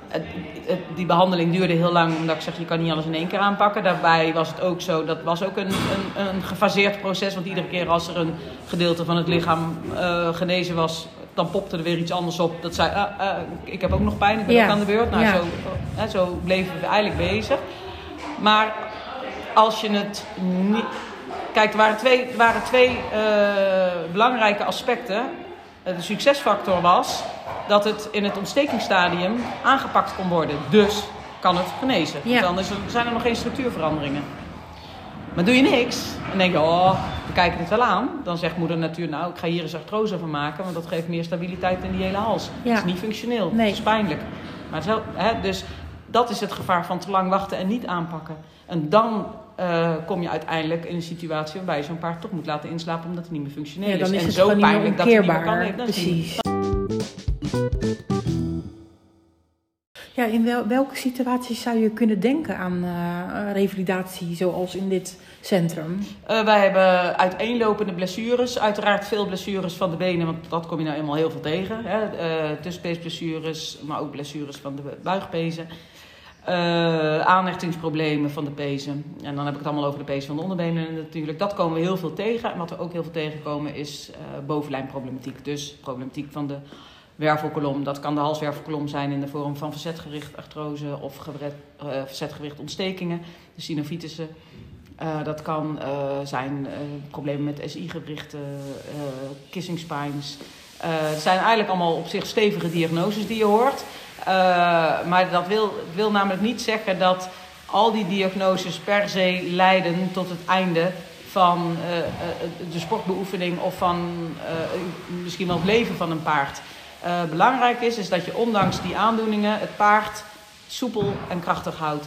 B: het- het- die behandeling duurde heel lang, omdat ik zeg, je kan niet alles in één keer aanpakken. Daarbij was het ook zo, dat was ook een, een, een gefaseerd proces. Want iedere keer als er een gedeelte van het lichaam eh, genezen was, dan popte er weer iets anders op. Dat zei, ah, ah, ik heb ook nog pijn, ik ben
A: Ja.
B: ook aan de beurt. Nou,
A: Ja.
B: zo, zo bleven we eigenlijk bezig. Maar als je het niet. Kijk, er waren twee, waren twee eh, belangrijke aspecten. Eh, De succesfactor was dat het in het ontstekingsstadium aangepakt kon worden. Dus kan het genezen.
A: Ja.
B: Anders zijn er nog geen structuurveranderingen. Maar doe je niks en denk je, oh, we kijken het wel aan. Dan zegt moeder natuur, nou, ik ga hier eens artrose van maken. Want dat geeft meer stabiliteit in die hele hals.
A: Ja.
B: Het is niet functioneel.
A: Nee.
B: Het is pijnlijk. Maar het is wel, hè, dus dat is het gevaar van te lang wachten en niet aanpakken. En dan eh, kom je uiteindelijk in een situatie waarbij je zo'n paard toch moet laten inslapen omdat hij niet meer functioneel
A: Ja, dan is
B: en
A: het
B: zo
A: gewoon niet meer
B: pijnlijk dat hij niet meer kan
A: Precies. Ja, in wel, welke situaties zou je kunnen denken aan eh, revalidatie zoals in dit centrum?
B: Eh, wij hebben uiteenlopende blessures. Uiteraard veel blessures van de benen, want dat kom je nou eenmaal heel veel tegen. Hè? Eh, tussenpeesblessures, maar ook blessures van de buigpezen. Eh, aanhechtingsproblemen van de pezen. En dan heb ik het allemaal over de pezen van de onderbenen natuurlijk. Dat komen we heel veel tegen. En wat we ook heel veel tegenkomen is eh, bovenlijnproblematiek. Dus problematiek van de wervelkolom. Dat kan de halswervelkolom zijn in de vorm van verzetgericht artrose of gewret, eh, ontstekingen. De synovitussen. Eh, dat kan zijn problemen met SI-gewrichten, kissing spines. Het zijn eigenlijk allemaal op zich stevige diagnoses die je hoort. Eh, maar dat wil, wil namelijk niet zeggen dat al die diagnoses per se leiden tot het einde van eh, eh, de sportbeoefening of van misschien wel het leven van een paard. Belangrijk is, is dat je ondanks die aandoeningen het paard soepel en krachtig houdt.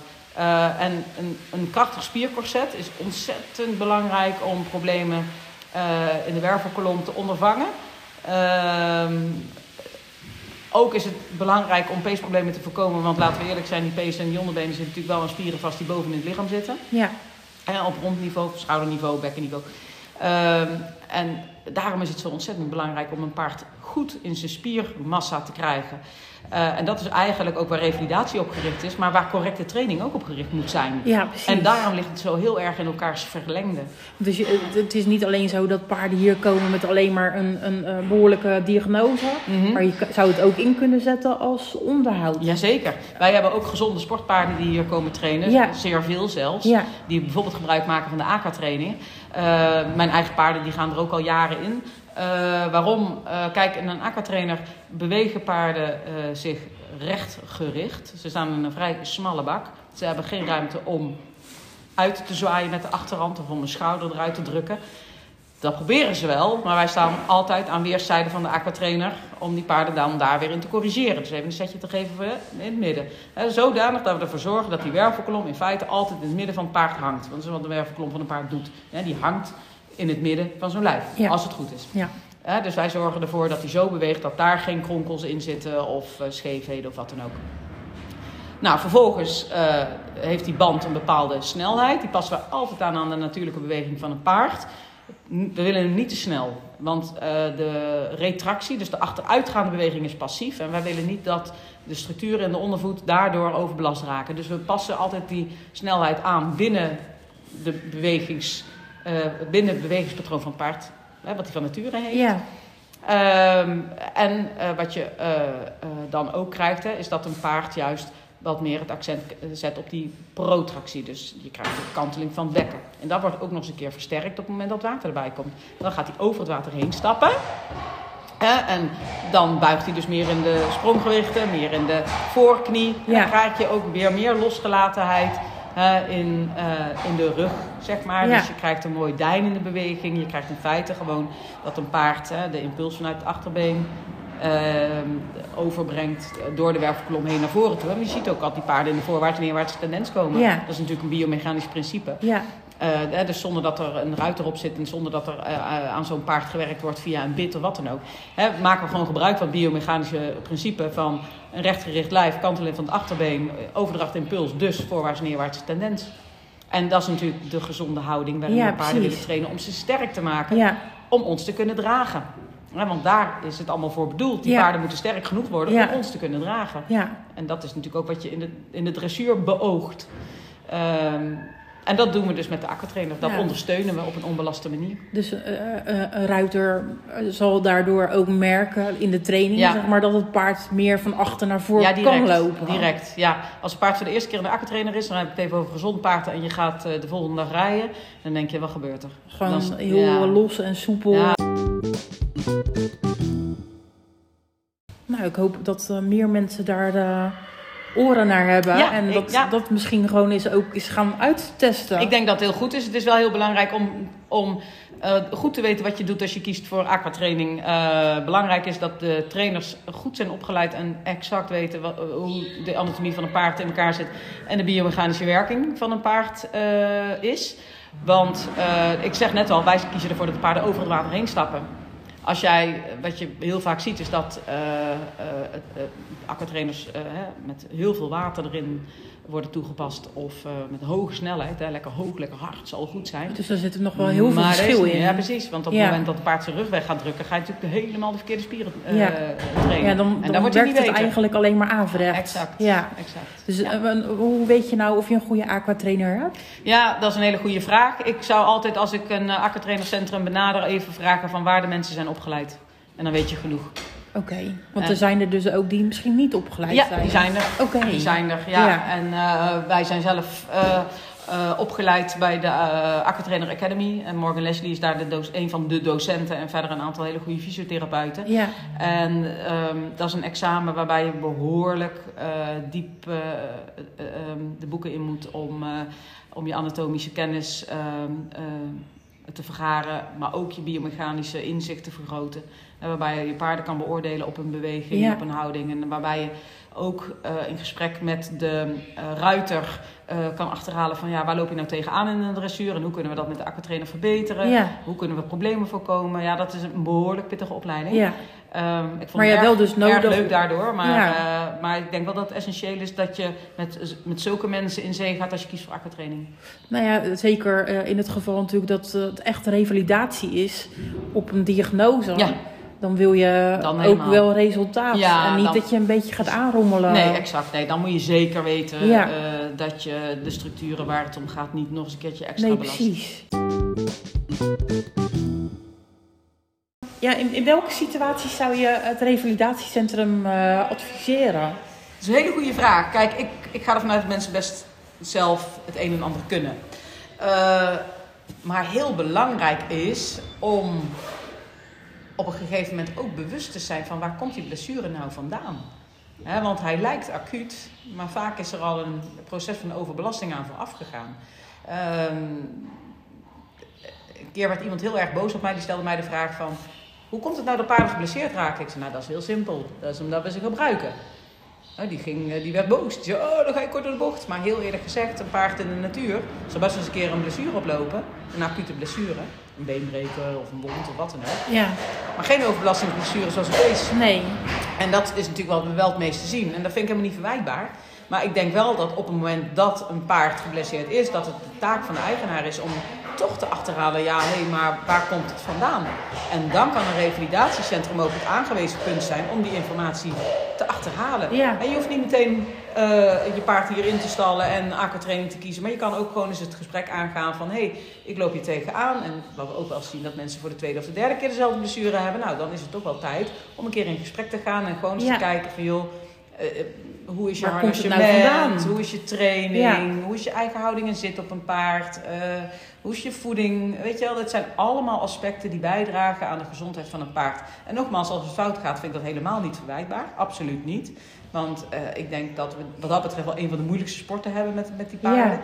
B: En een, een krachtig spiercorset is ontzettend belangrijk om problemen in de wervelkolom te ondervangen. Uh, ook is het belangrijk om peesproblemen te voorkomen. Want laten we eerlijk zijn, die pees en die onderbenen zitten natuurlijk wel aan spieren vast die boven in het lichaam zitten.
A: Ja.
B: En op rondniveau, schouderniveau, bekkenniveau. Ehm, en daarom is het zo ontzettend belangrijk om een paard goed in zijn spiermassa te krijgen. Uh, en dat is eigenlijk ook waar revalidatie op gericht is, maar waar correcte training ook op gericht moet zijn.
A: Ja, precies.
B: En daarom ligt het zo heel erg in elkaars verlengde.
A: Dus je, het is niet alleen zo dat paarden hier komen met alleen maar een, een, een behoorlijke diagnose, mm -hmm. maar je zou het ook in kunnen zetten als onderhoud.
B: Jazeker. Wij hebben ook gezonde sportpaarden die hier komen trainen,
A: Ja.
B: zeer veel zelfs,
A: Ja.
B: die bijvoorbeeld gebruik maken van de AK-training. Uh, mijn eigen paarden die gaan er ook al jaren in. Uh, waarom? Uh, kijk, in een AK-trainer bewegen paarden zich rechtgericht. Ze staan in een vrij smalle bak. Ze hebben geen ruimte om uit te zwaaien met de achterhand of om een schouder eruit te drukken. Dat proberen ze wel, maar wij staan altijd aan weerszijden van de aquatrainer om die paarden dan daar weer in te corrigeren. Dus even een setje te geven in het midden. Zodanig dat we ervoor zorgen dat die wervelkolom in feite altijd in het midden van het paard hangt. Want dat is wat de wervelkolom van een paard doet. Die hangt in het midden van zo'n lijf,
A: Ja.
B: als het goed is.
A: Ja.
B: Dus wij zorgen ervoor dat hij zo beweegt dat daar geen kronkels in zitten of uh, scheefheden of wat dan ook. Nou, vervolgens uh, heeft die band een bepaalde snelheid. Die passen we altijd aan aan de natuurlijke beweging van een paard. We willen hem niet te snel, want uh, de retractie, dus de achteruitgaande beweging, is passief. En wij willen niet dat de structuren in de ondervoet daardoor overbelast raken. Dus we passen altijd die snelheid aan binnen, de bewegings, uh, binnen het bewegingspatroon van het paard, hè, wat hij van nature heeft.
A: Ja.
B: Um, en uh, wat je dan ook krijgt, hè, is dat een paard juist wat meer het accent zet op die protractie. Dus je krijgt een kanteling van het bekken. En dat wordt ook nog eens een keer versterkt op het moment dat water erbij komt. Dan gaat hij over het water heen stappen. En dan buigt hij dus meer in de spronggewichten, meer in de voorknie. En dan krijg je ook weer meer losgelatenheid in, uh, in de rug, zeg maar.
A: Ja.
B: Dus je krijgt een mooi deinende beweging. Je krijgt in feite gewoon dat een paard de impuls vanuit het achterbeen overbrengt door de wervelkolom heen naar voren toe. En je ziet ook dat die paarden in de voorwaarts en neerwaartse tendens komen.
A: Ja.
B: Dat is natuurlijk een biomechanisch principe.
A: Ja.
B: Uh, dus zonder dat er een ruiter op zit en zonder dat er uh, aan zo'n paard gewerkt wordt via een bit of wat dan ook. Hè, maken we gewoon gebruik van het biomechanische principe van een rechtgericht lijf, kanteling van het achterbeen, overdracht impuls, dus voorwaarts en neerwaartse tendens. En dat is natuurlijk de gezonde houding waarin
A: Ja,
B: we paarden
A: precies.
B: willen trainen om ze sterk te maken
A: Ja.
B: om ons te kunnen dragen. Ja, want daar is het allemaal voor bedoeld. Die
A: Ja.
B: paarden moeten sterk genoeg worden om ons te kunnen dragen.
A: Ja.
B: En dat is natuurlijk ook wat je in de, in de dressuur beoogt. Um, en dat doen we dus met de aquatrainer. Dat
A: Ja.
B: ondersteunen we op een onbelaste manier.
A: Dus uh, uh, een ruiter zal daardoor ook merken in de training
B: Ja.
A: zeg maar, dat het paard meer van achter naar voren
B: Ja, direct.
A: kan lopen.
B: Direct, ja. Als een paard voor de eerste keer in de aquatrainer is, dan heb ik het even over gezond paard en je gaat uh, de volgende dag rijden, dan denk je, wat gebeurt er?
A: Gewoon
B: is-
A: heel los en soepel. Nou, ik hoop dat uh, meer mensen daar uh, oren naar hebben.
B: Ja,
A: en
B: ik-
A: dat
B: ja.
A: dat misschien gewoon eens ook eens gaan uittesten.
B: Ik denk dat het heel goed is. Het is wel heel belangrijk om, om eh, goed te weten wat je doet als je kiest voor aquatraining. Eh belangrijk is dat de trainers goed zijn opgeleid en exact weten wat, hoe de anatomie van een paard in elkaar zit en de biomechanische werking van een paard eh, is. Want eh, ik zeg net al, wij kiezen ervoor dat de paarden over het water heen stappen. Als jij, wat je heel vaak ziet, is dat eh eh, eh, aquatrainers eh, met heel veel water erin worden toegepast. Of eh, met hoge snelheid, hè, lekker hoog, lekker hard, zal goed zijn.
A: Dus daar zit er nog wel heel veel verschil in.
B: Ja, precies. Want op het
A: Ja.
B: moment dat het paard zijn rug weg gaat drukken, ga je natuurlijk helemaal de verkeerde spieren eh,
A: Ja.
B: trainen.
A: Ja, dan,
B: en
A: dan
B: dan word je
A: werkt
B: niet
A: het
B: beter.
A: eigenlijk alleen maar averechts.
B: Exact.
A: Ja.
B: exact.
A: Dus
B: Ja.
A: eh, hoe weet je nou of je een goede aquatrainer hebt?
B: Ja, dat is een hele goede vraag. Ik zou altijd, als ik een aquatrainercentrum benader, even vragen van waar de mensen zijn opgeleid. En dan weet je genoeg.
A: Oké, want
B: En-
A: er zijn er dus ook die misschien niet opgeleid
B: Ja,
A: zijn.
B: die zijn er.
A: Oké.
B: Die zijn er, ja.
A: Ja.
B: En eh, wij zijn zelf eh, eh, opgeleid bij de Aquatrainer Academy. En Morgan Leslie is daar de een van de docenten. En verder een aantal hele goede fysiotherapeuten.
A: Ja,
B: En ehm, dat is een examen waarbij je behoorlijk eh, diep eh, eh, ehm, de boeken in moet om, om je anatomische kennis ehm, eh, te vergaren, maar ook je biomechanische inzicht te vergroten. Waarbij je je paarden kan beoordelen op een beweging,
A: Ja.
B: op een houding. En waarbij je ook eh, in gesprek met de eh, ruiter eh, kan achterhalen van ja, waar loop je nou tegenaan in een dressuur en hoe kunnen we dat met de aquatrainer verbeteren?
A: Ja.
B: Hoe kunnen we problemen voorkomen? Ja, dat is een behoorlijk pittige opleiding.
A: Ja.
B: Ehm, ik vond
A: Maar
B: het
A: ja,
B: erg,
A: wel dus nodig-
B: erg leuk daardoor. Maar,
A: Ja.
B: maar ik denk wel dat het essentieel is dat je met, met zulke mensen in zee gaat als je kiest voor aquatraining.
A: Nou ja, zeker in het geval natuurlijk dat het echt revalidatie is op een diagnose.
B: Ja.
A: Dan wil je
B: Dan
A: ook wel resultaat.
B: Ja,
A: en niet
B: dan-
A: dat je een beetje gaat aanrommelen.
B: Nee, exact. Nee, dan moet je zeker weten
A: Ja.
B: eh, dat je de structuren waar het om gaat niet nog eens een keertje extra
A: Nee,
B: belast.
A: precies. Ja, in, in welke situaties zou je het revalidatiecentrum eh, adviseren?
B: Dat is een hele goede vraag. Kijk, ik, ik ga ervan uit dat mensen best zelf het een en ander kunnen. Eh, maar heel belangrijk is om op een gegeven moment ook bewust te zijn van waar komt die blessure nou vandaan. Want hij lijkt acuut, maar vaak is er al een proces van overbelasting aan vooraf gegaan. Ehm, een keer werd iemand heel erg boos op mij. Die stelde mij de vraag van... Hoe komt het nou dat paarden geblesseerd raken? Ik zei, nou dat is heel simpel. Dat is omdat we ze gebruiken. Die, ging, eh, die werd boos. Die zei, oh, dan ga je kort door de bocht. Maar heel eerlijk gezegd, een paard in de natuur... zal best eens een keer een blessure oplopen. Een acute blessure. Een beenbreker of een wond of wat dan ook.
A: Ja,
B: Maar geen overbelastingsblessure zoals een beest.
A: nee.
B: En dat is natuurlijk wat we wel het meeste zien. En dat vind ik helemaal niet verwijtbaar. Maar ik denk wel dat op het moment dat een paard geblesseerd is, dat het de taak van de eigenaar is om toch te achterhalen, ja, hé, maar waar komt het vandaan? En dan kan een revalidatiecentrum ook het aangewezen punt zijn om die informatie te achterhalen.
A: Ja.
B: En je hoeft niet meteen eh, je paard hierin te stallen en aquatraining te kiezen, maar je kan ook gewoon eens het gesprek aangaan van, hé, hey, ik loop hier tegenaan. En wat we ook wel zien dat mensen voor de tweede of de derde keer dezelfde blessure hebben, nou, dan is het toch wel tijd om een keer in gesprek te gaan en gewoon eens
A: Ja.
B: te kijken van, joh, eh, eh, hoe is je
A: Waar komt het nou vandaan?
B: hoe is je training?
A: Ja.
B: Hoe is je eigen houding en zit op een paard? Eh, hoe is je voeding? Weet je wel, dat zijn allemaal aspecten die bijdragen aan de gezondheid van een paard. En nogmaals, als het fout gaat, vind ik dat helemaal niet verwijtbaar. Absoluut niet. Want eh, ik denk dat we wat dat betreft wel een van de moeilijkste sporten hebben met, met die paarden.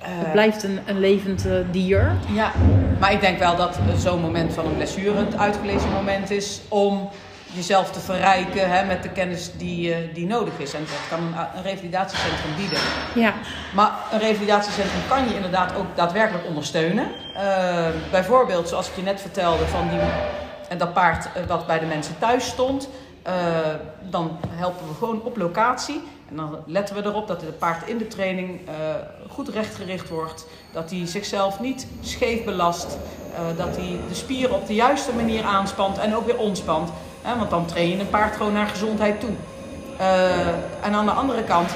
B: Eh,
A: Het blijft een, een levend eh, dier.
B: ja, maar ik denk wel dat eh, zo'n moment van een blessure het uitgelezen moment is om jezelf te verrijken hè, met de kennis die, eh, die nodig is. En dat kan een, een revalidatiecentrum bieden.
A: Ja,
B: Maar een revalidatiecentrum kan je inderdaad ook daadwerkelijk ondersteunen. Eh, bijvoorbeeld, zoals ik je net vertelde, van die, en dat paard eh, wat bij de mensen thuis stond. eh, dan helpen we gewoon op locatie. En dan letten we erop dat het paard in de training eh, goed rechtgericht wordt. Dat hij zichzelf niet scheef belast. eh, dat hij de spieren op de juiste manier aanspant en ook weer ontspant. Hè, want dan train je een paard gewoon naar gezondheid toe. Eh, en aan de andere kant,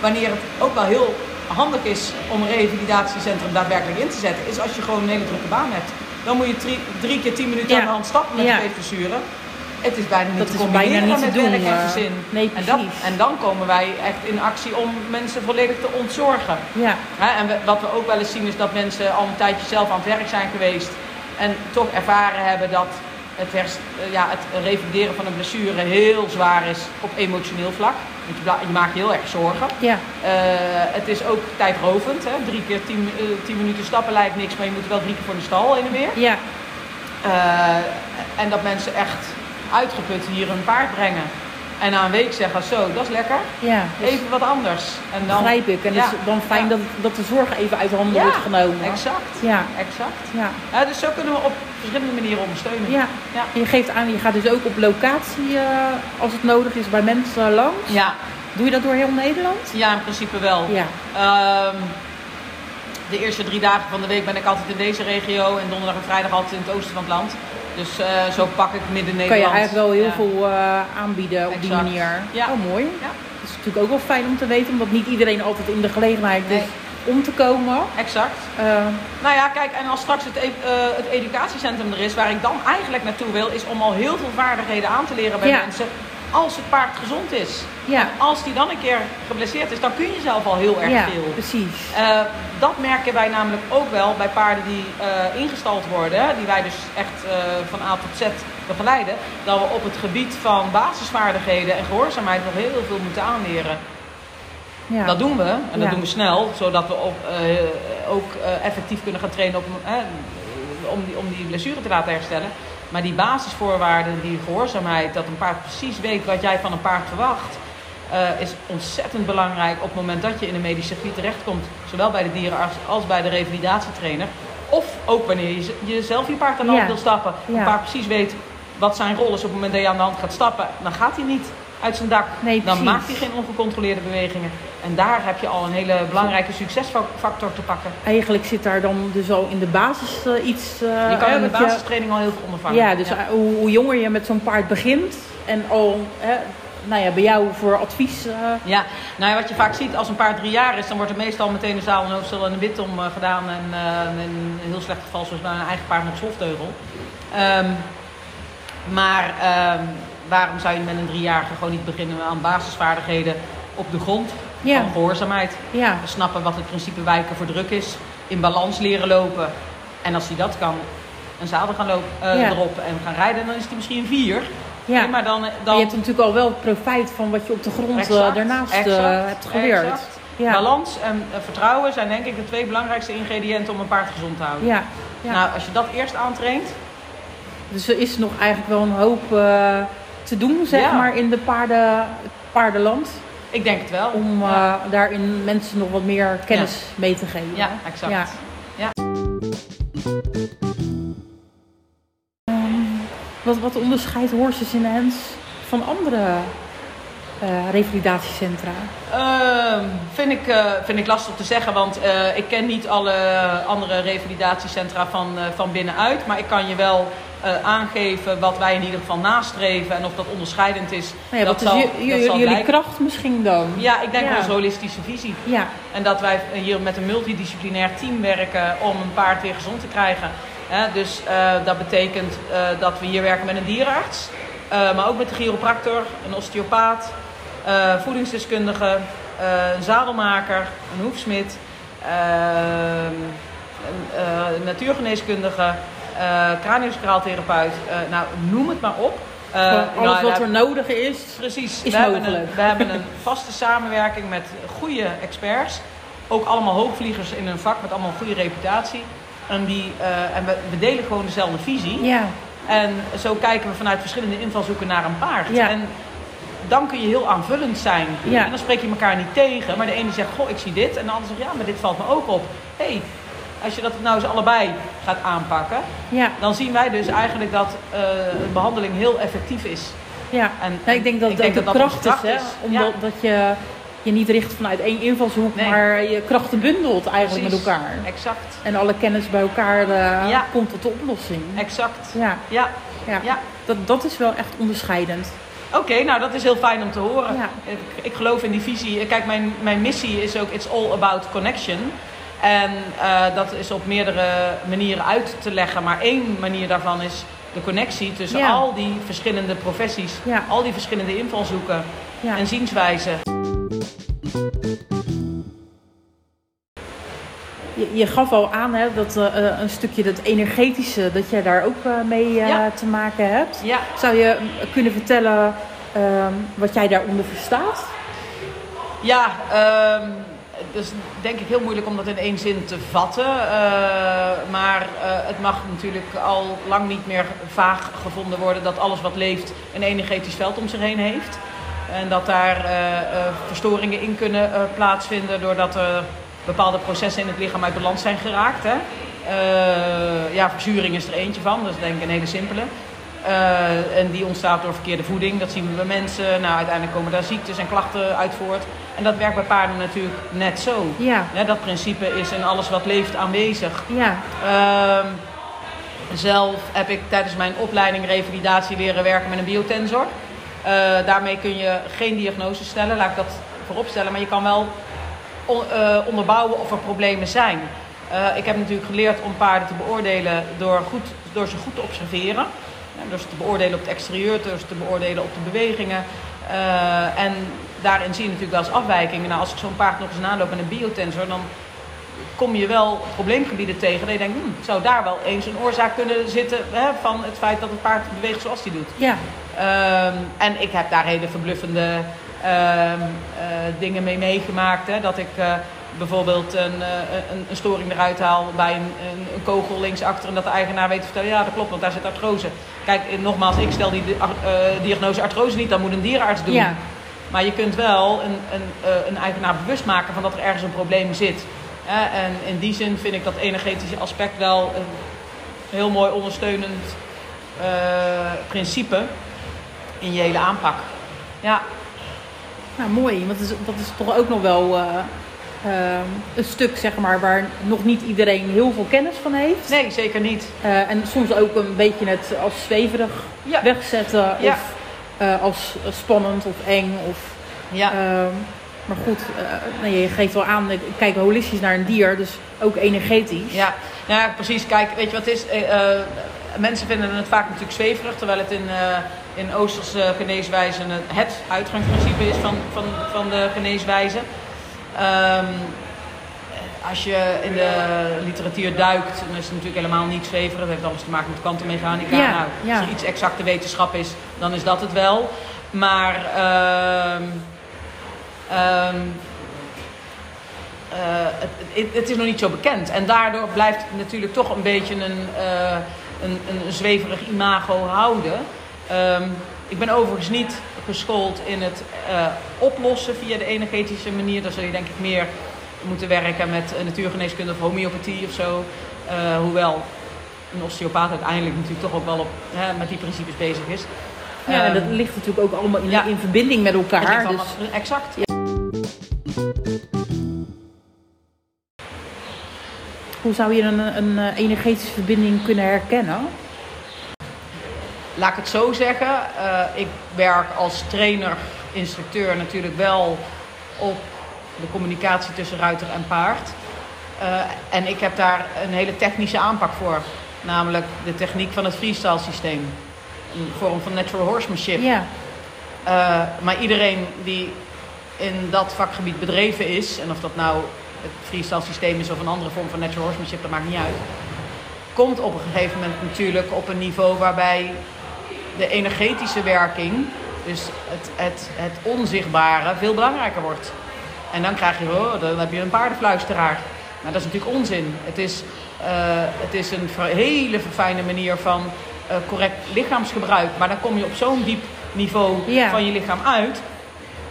B: wanneer het ook wel heel handig is om een revalidatiecentrum daadwerkelijk in te zetten, is als je gewoon een hele drukke baan hebt. Dan moet je drie, drie keer tien minuten
A: Ja.
B: aan de hand stappen met
A: Ja.
B: een peesblessure. Het is bijna niet
A: Dat
B: te combineren
A: bijna niet te
B: met
A: doen,
B: werk en
A: eh,
B: gezin.
A: nee,
B: en, dat, en dan komen wij echt in actie om mensen volledig te ontzorgen.
A: ja,
B: Hè, en we- wat we ook wel eens zien is dat mensen al een tijdje zelf aan het werk zijn geweest. En toch ervaren hebben dat het, hers- eh, ja, het revalideren van een blessure heel zwaar is op emotioneel vlak. Want je, je maakt je heel erg zorgen.
A: ja,
B: Eh, het is ook tijdrovend. Hè? Drie keer tien, eh, tien minuten stappen lijkt niks, maar je moet wel drie keer voor de stal heen en weer.
A: ja,
B: en dat mensen echt uitgeput hier een paard brengen. En na een week zeggen, zo, dat is lekker.
A: ja. Dus
B: Even wat anders. En dan,
A: begrijp ik. En
B: Ja.
A: is dan fijn
B: Ja.
A: dat, dat de zorg even uit de handen wordt genomen.
B: exact.
A: Ja,
B: Exact.
A: ja,
B: dus zo kunnen we op verschillende manieren ondersteunen.
A: ja. En Je geeft aan, je gaat dus ook op locatie eh, als het nodig is bij mensen langs.
B: Ja,
A: Doe je dat door heel Nederland?
B: ja, in principe wel.
A: Ja,
B: Ehm, de eerste drie dagen van de week ben ik altijd in deze regio en donderdag en vrijdag altijd in het oosten van het land. Dus eh, zo pak ik midden
A: kan je eigenlijk wel heel
B: Ja.
A: veel eh, aanbieden op die manier.
B: Ja.
A: Oh, mooi.
B: Ja.
A: Dat is natuurlijk ook wel fijn om te weten, omdat niet iedereen altijd in de gelegenheid is om te komen.
B: Exact.
A: Eh,
B: Nou ja, kijk, en als straks het, e- het educatiecentrum er is, waar ik dan eigenlijk naartoe wil, is om al heel veel vaardigheden aan te leren bij
A: Ja.
B: mensen. Als het paard gezond is.
A: Ja.
B: Als die dan een keer geblesseerd is, dan kun je zelf al heel erg
A: ja,
B: veel.
A: precies.
B: Eh, dat merken wij namelijk ook wel bij paarden die eh, ingestald worden, die wij dus echt eh, van A tot Z begeleiden, dat we op het gebied van basisvaardigheden en gehoorzaamheid nog heel veel moeten aanleren.
A: Ja.
B: Dat doen we en dat
A: Ja.
B: doen we snel, zodat we op, ook effectief kunnen gaan trainen op, om, die, om die blessure te laten herstellen. Maar die basisvoorwaarden, die gehoorzaamheid, dat een paard precies weet wat jij van een paard verwacht, eh, is ontzettend belangrijk op het moment dat je in een medisch circuit terechtkomt. Zowel bij de dierenarts als bij de revalidatietrainer. Of ook wanneer je je zelf je paard aan de
A: Ja.
B: hand wil stappen.
A: Ja.
B: Een paard precies weet wat zijn rol is op het moment dat je aan de hand gaat stappen. Dan gaat hij niet uit zijn dak.
A: Nee,
B: dan maakt hij geen ongecontroleerde bewegingen. En daar heb je al een hele belangrijke succesfactor te pakken.
A: Eigenlijk zit daar dan dus al in de basis eh, iets... eh,
B: Je kan in de
A: je-
B: basistraining al heel veel ondervangen.
A: Ja, dus hoe, hoe jonger je met zo'n paard begint en al, hè, nou ja, bij jou voor advies. eh,
B: Ja, nou ja, wat je vaak ziet als een paard drie jaar is, dan wordt er meestal meteen een zaal en hoofdstel en een wit om gedaan. En in een heel slecht geval zoals bij een eigen paard met slofteugel. Ehm, maar ehm, waarom zou je met een driejarige gewoon niet beginnen aan basisvaardigheden op de grond?
A: Ja.
B: Van gehoorzaamheid.
A: ja,
B: Snappen wat het principe wijken voor druk is. In balans leren lopen. En als hij dat kan, een zadel gaan lopen, eh,
A: Ja.
B: erop en gaan rijden, dan is hij misschien een vier.
A: ja.
B: Nee, maar dan,
A: Maar
B: dan
A: je hebt natuurlijk al wel profijt van wat je op de grond eh, daarnaast eh,
B: exact,
A: hebt geleerd. Ja.
B: Balans en eh, vertrouwen zijn denk ik de twee belangrijkste ingrediënten om een paard gezond te houden.
A: Ja, ja.
B: Nou, als je dat eerst aantraint,
A: dus er is nog eigenlijk wel een hoop eh, te doen, zeg
B: Ja.
A: maar, in de paarden, paardenland.
B: ik denk het wel.
A: Om eh, daarin mensen nog wat meer kennis mee te geven.
B: ja, exact.
A: Ja.
B: Ja.
A: Wat, wat onderscheidt Horses in the Hands van andere eh, revalidatiecentra?
B: Ehm, vind, ik, eh, vind ik lastig te zeggen, want ik ken niet alle andere revalidatiecentra van, van binnenuit. Maar ik kan je wel eh, aangeven wat wij in ieder geval nastreven en of dat onderscheidend is.
A: Nou ja,
B: dat
A: wat is
B: zal- dat zal
A: jullie kracht misschien dan?
B: Ja, ik denk
A: Ja.
B: onze holistische visie.
A: Ja,
B: En dat wij hier met een multidisciplinair team werken om een paard weer gezond te krijgen. Dus eh, dat betekent eh, dat we hier werken met een dierenarts, eh, maar ook met een chiropractor, een osteopaat, eh, voedingsdeskundige, eh, een zadelmaker, een hoefsmid, ehm, een eh, natuurgeneeskundige, craniosacraaltherapeut. eh, nou, noem het maar op. Eh,
A: Gewoon alles
B: nou,
A: wat
B: daar-
A: er nodig is.
B: Precies.
A: is
B: we, hebben een, we hebben een vaste samenwerking met goede experts. Ook allemaal hoogvliegers in hun vak met allemaal een goede reputatie. En, die, eh, en we, we delen gewoon dezelfde visie.
A: Ja,
B: En zo kijken we vanuit verschillende invalshoeken naar een paard.
A: Ja.
B: En dan kun je heel aanvullend zijn.
A: Ja.
B: En dan spreek je elkaar niet tegen. Maar de ene zegt, goh, ik zie dit. En de ander zegt, ja, maar dit valt me ook op. Hey, als je dat nou eens allebei gaat aanpakken...
A: ja,
B: dan zien wij dus eigenlijk dat eh, een behandeling heel effectief is.
A: ja.
B: En,
A: Nou, ik denk dat
B: ik
A: dat
B: denk
A: de
B: dat
A: kracht is, hè? Omdat dat je je niet richt vanuit één invalshoek,
B: Nee.
A: maar je krachten bundelt eigenlijk
B: Precies.
A: met elkaar.
B: Exact.
A: En alle kennis bij elkaar eh,
B: Ja.
A: komt tot de oplossing.
B: Exact.
A: Ja,
B: Ja,
A: ja.
B: ja.
A: Dat, dat is wel echt onderscheidend.
B: Oké, nou dat is heel fijn om te horen.
A: Ja.
B: Ik, ik geloof in die visie. Kijk, mijn, mijn missie is ook It's all about connection. En eh, dat is op meerdere manieren uit te leggen. Maar één manier daarvan is de connectie tussen
A: Ja.
B: al die verschillende professies.
A: Ja.
B: Al die verschillende invalshoeken
A: Ja.
B: en zienswijzen.
A: Je, je gaf al aan hè, dat eh, eh, een stukje dat energetische, dat jij daar ook mee te maken hebt.
B: Ja,
A: Zou je mm, kunnen vertellen ehm, wat jij daaronder verstaat?
B: Ja, ehm het is denk ik heel moeilijk om dat in één zin te vatten. Eh, maar eh, het mag natuurlijk al lang niet meer vaag gevonden worden dat alles wat leeft een energetisch veld om zich heen heeft. En dat daar eh, verstoringen in kunnen plaatsvinden doordat er bepaalde processen in het lichaam uit balans zijn geraakt. Hè? Ja, verzuring is er eentje van, dat is denk ik een hele simpele. Eh, en die ontstaat door verkeerde voeding. Dat zien we bij mensen. Nou, uiteindelijk komen daar ziektes en klachten uit voort. En dat werkt bij paarden natuurlijk net zo.
A: Ja,
B: Ja, dat principe is in alles wat leeft aanwezig.
A: ja,
B: Ehm, zelf heb ik tijdens mijn opleiding revalidatie leren werken met een biotensor. Eh, daarmee kun je geen diagnose stellen, laat ik dat vooropstellen. Maar je kan wel on- eh, onderbouwen of er problemen zijn. Ik heb natuurlijk geleerd om paarden te beoordelen door, goed, door ze goed te observeren. Door ze te beoordelen op het exterieur, door ze te beoordelen op de bewegingen. Eh, en daarin zie je natuurlijk wel eens afwijkingen. Nou, als ik zo'n paard nog eens naloop met een biotensor, dan kom je wel probleemgebieden tegen. Dat je denkt, hm, zou daar wel eens een oorzaak kunnen zitten hè, van het feit dat het paard beweegt zoals hij doet.
A: ja,
B: Ehm, en ik heb daar hele verbluffende ehm, eh, dingen mee meegemaakt. Hè? Dat ik eh, bijvoorbeeld een, eh, een, een storing eruit haal bij een, een, een kogel linksachter. En dat de eigenaar weet te vertellen, ja dat klopt, want daar zit artrose. Kijk, eh, nogmaals, ik stel die eh, diagnose artrose niet, dat moet een dierenarts doen.
A: Ja.
B: Maar je kunt wel een, een, een eigenaar bewust maken van dat er ergens een probleem zit. En in die zin vind ik dat energetische aspect wel een heel mooi ondersteunend principe in je hele aanpak. Ja,
A: Nou, mooi. Want dat is, dat is toch ook nog wel een stuk, zeg maar, waar nog niet iedereen heel veel kennis van heeft.
B: nee, zeker niet.
A: Eh, en soms ook een beetje het als zweverig
B: Ja.
A: wegzetten.
B: Ja.
A: Of eh, als spannend of eng. Of,
B: Ja,
A: ehm, maar goed, eh, nou, je geeft wel aan, ik kijk holistisch naar een dier. Dus ook energetisch.
B: ja. Nou ja, precies. Kijk, weet je wat het is? Mensen vinden het vaak natuurlijk zweverig, terwijl het in, in Oosterse geneeswijze het, het uitgangsprincipe is van, van, van de geneeswijze. Ehm, als je in de literatuur duikt, dan is het natuurlijk helemaal niet zweverig. Dat heeft alles te maken met kwantummechanica.
A: Ja,
B: nou,
A: ja.
B: Als er iets exacte wetenschap is, dan is dat het wel. Maar ehm, ehm, eh, het, het, is nog niet zo bekend. En daardoor blijft het natuurlijk toch een beetje een, eh, een, een zweverig imago houden. Ik ben overigens niet geschoold in het eh, oplossen via de energetische manier. Daar zul je denk ik meer moeten werken met eh, natuurgeneeskunde of homeopathie of zo. Eh, hoewel een osteopaat uiteindelijk natuurlijk toch ook wel op, hè, met die principes bezig is.
A: Ja, en dat
B: Ehm,
A: ligt natuurlijk ook allemaal in,
B: ja.
A: in verbinding met elkaar. Dus,
B: allemaal- exact.
A: hoe zou je een, een energetische verbinding kunnen herkennen?
B: Laat ik het zo zeggen. eh, ik werk als trainer, instructeur natuurlijk wel op de communicatie tussen ruiter en paard. Eh, en ik heb daar een hele technische aanpak voor. Namelijk de techniek van het freestyle systeem. Een vorm van natural horsemanship.
A: Ja,
B: Eh, maar iedereen die in dat vakgebied bedreven is, en of dat nou het freestyle systeem is of een andere vorm van natural horsemanship, dat maakt niet uit. Komt op een gegeven moment natuurlijk op een niveau waarbij de energetische werking, dus het, het, het onzichtbare, veel belangrijker wordt. En dan krijg je, oh, dan heb je een paardenfluisteraar. Maar dat is natuurlijk onzin. Het is, eh, het is een hele verfijnde manier van eh, correct lichaamsgebruik. Maar dan kom je op zo'n diep niveau
A: Ja.
B: van je lichaam uit.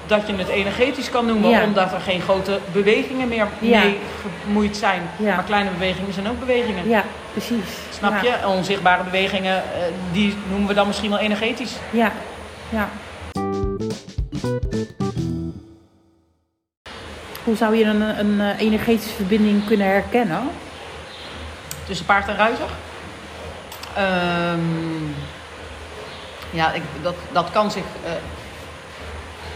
B: Dat je het energetisch kan noemen,
A: Ja.
B: omdat er geen grote bewegingen meer
A: Ja.
B: mee gemoeid zijn.
A: Ja.
B: Maar kleine bewegingen zijn ook bewegingen.
A: Precies.
B: Snap
A: Ja.
B: je? Onzichtbare bewegingen, eh, die noemen we dan misschien wel energetisch.
A: Ja, ja. Hoe zou je een, een energetische verbinding kunnen herkennen?
B: Tussen paard en ruiter? Ehm, ja, ik, dat, dat kan zich. eh,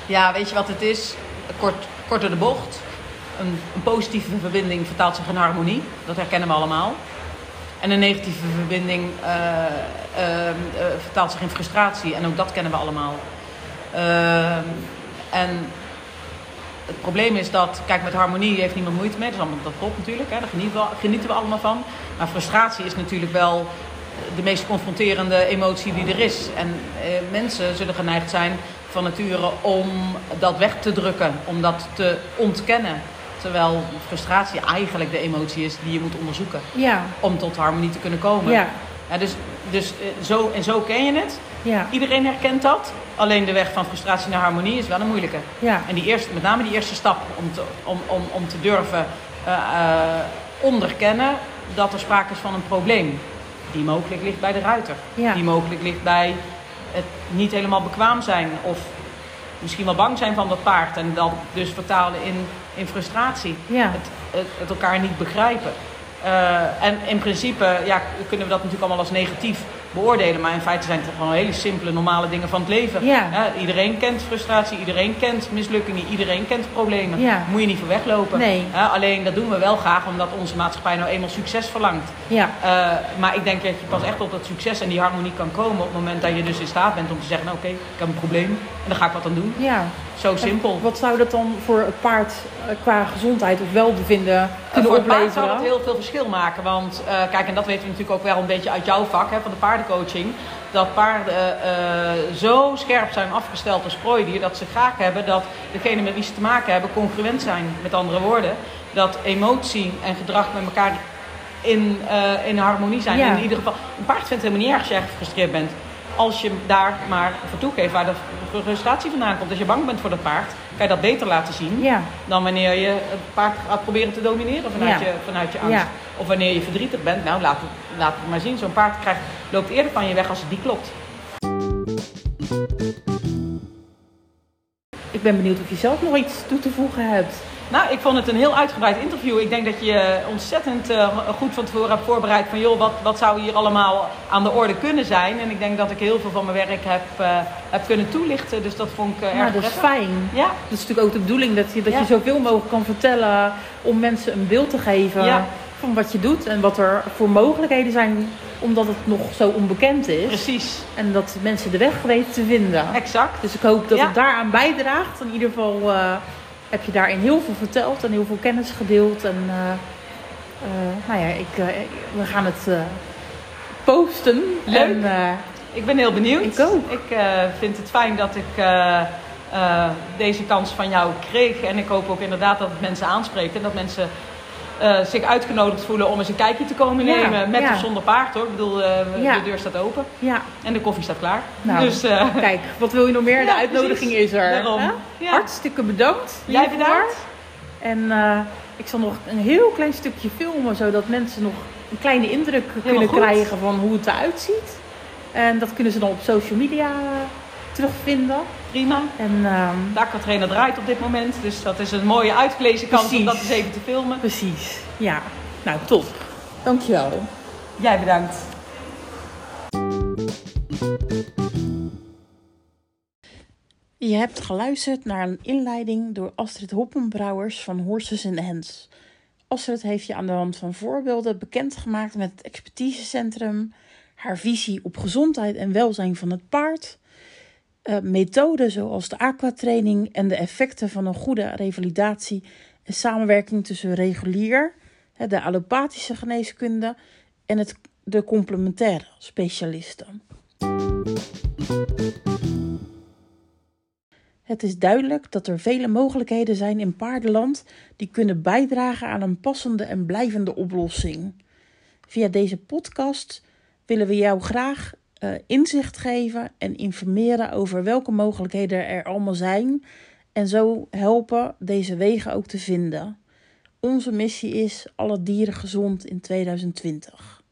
B: ja, weet je wat het is? Kort, kort door de bocht. Een, een positieve verbinding vertaalt zich in harmonie. Dat herkennen we allemaal. En een negatieve verbinding eh, ehm, eh, vertaalt zich in frustratie. En ook dat kennen we allemaal. Ehm, en het probleem is dat, kijk, met harmonie heeft niemand moeite mee. Dat, is allemaal, dat klopt natuurlijk, hè, daar genieten we, genieten we allemaal van. Maar frustratie is natuurlijk wel de meest confronterende emotie die er is. En eh, mensen zullen geneigd zijn van nature om dat weg te drukken, om dat te ontkennen. Terwijl frustratie eigenlijk de emotie is die je moet onderzoeken
A: Ja,
B: om tot harmonie te kunnen komen.
A: ja,
B: Ja, dus dus eh, zo, en zo ken je het.
A: ja,
B: Iedereen herkent dat. Alleen de weg van frustratie naar harmonie is wel een moeilijke.
A: ja,
B: En die eerste, met name die eerste stap om te, om, om, om te durven eh, eh, onderkennen dat er sprake is van een probleem. Die mogelijk ligt bij de ruiter.
A: Ja.
B: Die mogelijk ligt bij het niet helemaal bekwaam zijn. Of misschien wel bang zijn van dat paard. En dan dus vertalen in, in frustratie.
A: Ja.
B: Het, het, het elkaar niet begrijpen. Eh, en in principe ja, kunnen we dat natuurlijk allemaal als negatief beoordelen. Maar in feite zijn het gewoon hele simpele, normale dingen van het leven.
A: Ja.
B: iedereen kent frustratie, iedereen kent mislukkingen, iedereen kent problemen.
A: Ja.
B: Moet je niet voor weglopen.
A: Nee.
B: Alleen dat doen we wel graag omdat onze maatschappij nou eenmaal succes verlangt.
A: ja,
B: Eh, maar ik denk dat je pas echt tot dat succes en die harmonie kan komen op het moment dat je dus in staat bent om te zeggen, nou oké, ik heb een probleem en dan ga ik wat aan doen.
A: ja.
B: Zo simpel.
A: Wat zou dat dan voor het paard eh, qua gezondheid of welbevinden
B: En
A: kunnen
B: voor het paard zou
A: opleveren?
B: dat heel veel verschil maken. Want eh, kijk, en dat weten we natuurlijk ook wel een beetje uit jouw vak, hè, van de paardencoaching. Dat paarden eh, zo scherp zijn afgesteld als prooidier dat ze graag hebben dat degene met wie ze te maken hebben congruent zijn. Met andere woorden, dat emotie en gedrag met elkaar in, eh, in harmonie zijn.
A: Ja.
B: In ieder geval, een paard vindt het helemaal niet erg als je gefrustreerd bent. Als je daar maar voor toegeeft waar de frustratie vandaan komt. Als je bang bent voor dat paard, kan je dat beter laten zien
A: Ja.
B: dan wanneer je het paard gaat proberen te domineren vanuit,
A: Ja.
B: je, vanuit je angst.
A: Ja.
B: Of wanneer je verdrietig bent, nou laat het, laat het maar zien. Zo'n paard krijgt, loopt eerder van je weg als het die klopt.
A: Ik ben benieuwd of je zelf nog iets toe te voegen hebt.
B: Nou, ik vond het een heel uitgebreid interview. Ik denk dat je ontzettend eh, goed van tevoren hebt voorbereid van joh, wat, wat zou hier allemaal aan de orde kunnen zijn. En ik denk dat ik heel veel van mijn werk heb, eh, heb kunnen toelichten. Dus dat vond ik eh,
A: Nou,
B: erg
A: dat is fijn.
B: Ja,
A: Dat is natuurlijk ook de bedoeling dat je, dat
B: Ja.
A: je zoveel mogelijk kan vertellen om mensen een beeld te geven
B: Ja.
A: van wat je doet en wat er voor mogelijkheden zijn, omdat het nog zo onbekend is.
B: precies.
A: En dat mensen de weg weten te vinden.
B: Exact.
A: Dus ik hoop dat
B: Ja.
A: het daaraan bijdraagt. In ieder geval eh, heb je daarin heel veel verteld en heel veel kennis gedeeld. En eh, eh, nou ja, ik, eh, we gaan het posten.
B: Leuk.
A: En,
B: Ik ben heel benieuwd.
A: Ik ook.
B: Ik vind het fijn dat ik deze kans van jou kreeg. En ik hoop ook inderdaad dat het mensen aanspreekt. En dat mensen eh, zich uitgenodigd voelen om eens een kijkje te komen
A: Ja,
B: nemen. Met
A: ja.
B: of zonder paard hoor. Ik bedoel, eh,
A: Ja.
B: de deur staat open.
A: ja,
B: En de koffie staat klaar.
A: nou,
B: dus eh,
A: kijk, wat wil je nog meer? De uitnodiging
B: precies.
A: is er. Hartstikke bedankt.
B: jij bedankt.
A: En ik zal nog een heel klein stukje filmen, zodat mensen nog een kleine indruk kunnen
B: goed.
A: krijgen van hoe het eruit ziet. En dat kunnen ze dan op social media terugvinden.
B: Prima.
A: En ehm,
B: De aquatrainer draait op dit moment. Dus dat is een mooie uitgelezen kans om dat eens even te filmen.
A: precies, ja. Nou, top. Dankjewel.
B: Jij bedankt.
A: Je hebt geluisterd naar een inleiding door Astrid Hoppenbrouwers van Horses in Hands. Astrid heeft je aan de hand van voorbeelden bekendgemaakt met het expertisecentrum, haar visie op gezondheid en welzijn van het paard, eh, methoden zoals de aquatraining en de effecten van een goede revalidatie en samenwerking tussen regulier, de allopathische geneeskunde en het, de complementaire specialisten. Het is duidelijk dat er vele mogelijkheden zijn in paardenland die kunnen bijdragen aan een passende en blijvende oplossing. Via deze podcast willen we jou graag eh, inzicht geven en informeren over welke mogelijkheden er allemaal zijn en zo helpen deze wegen ook te vinden. Onze missie is alle dieren gezond in 2020.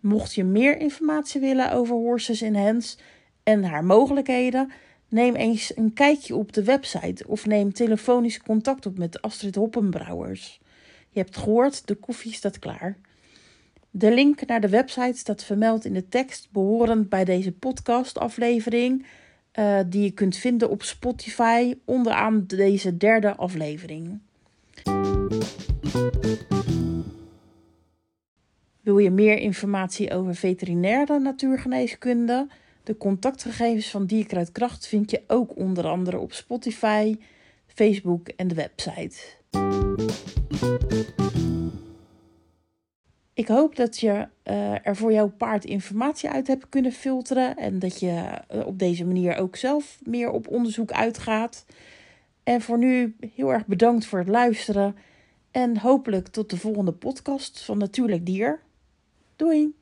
A: Mocht je meer informatie willen over Horses in Hands en haar mogelijkheden, neem eens een kijkje op de website of neem telefonisch contact op met Astrid Hoppenbrouwers. Je hebt gehoord, de koffie staat klaar. De link naar de website staat vermeld in de tekst behorend bij deze podcastaflevering, eh, die je kunt vinden op Spotify onderaan deze derde aflevering. Wil je meer informatie over veterinaire natuurgeneeskunde? De contactgegevens van Dierkruidkracht vind je ook onder andere op Spotify, Facebook en de website. Ik hoop dat je eh, er voor jouw paard informatie uit hebt kunnen filteren en dat je eh, op deze manier ook zelf meer op onderzoek uitgaat. En voor nu heel erg bedankt voor het luisteren en hopelijk tot de volgende podcast van Natuurlijk Dier. Doei!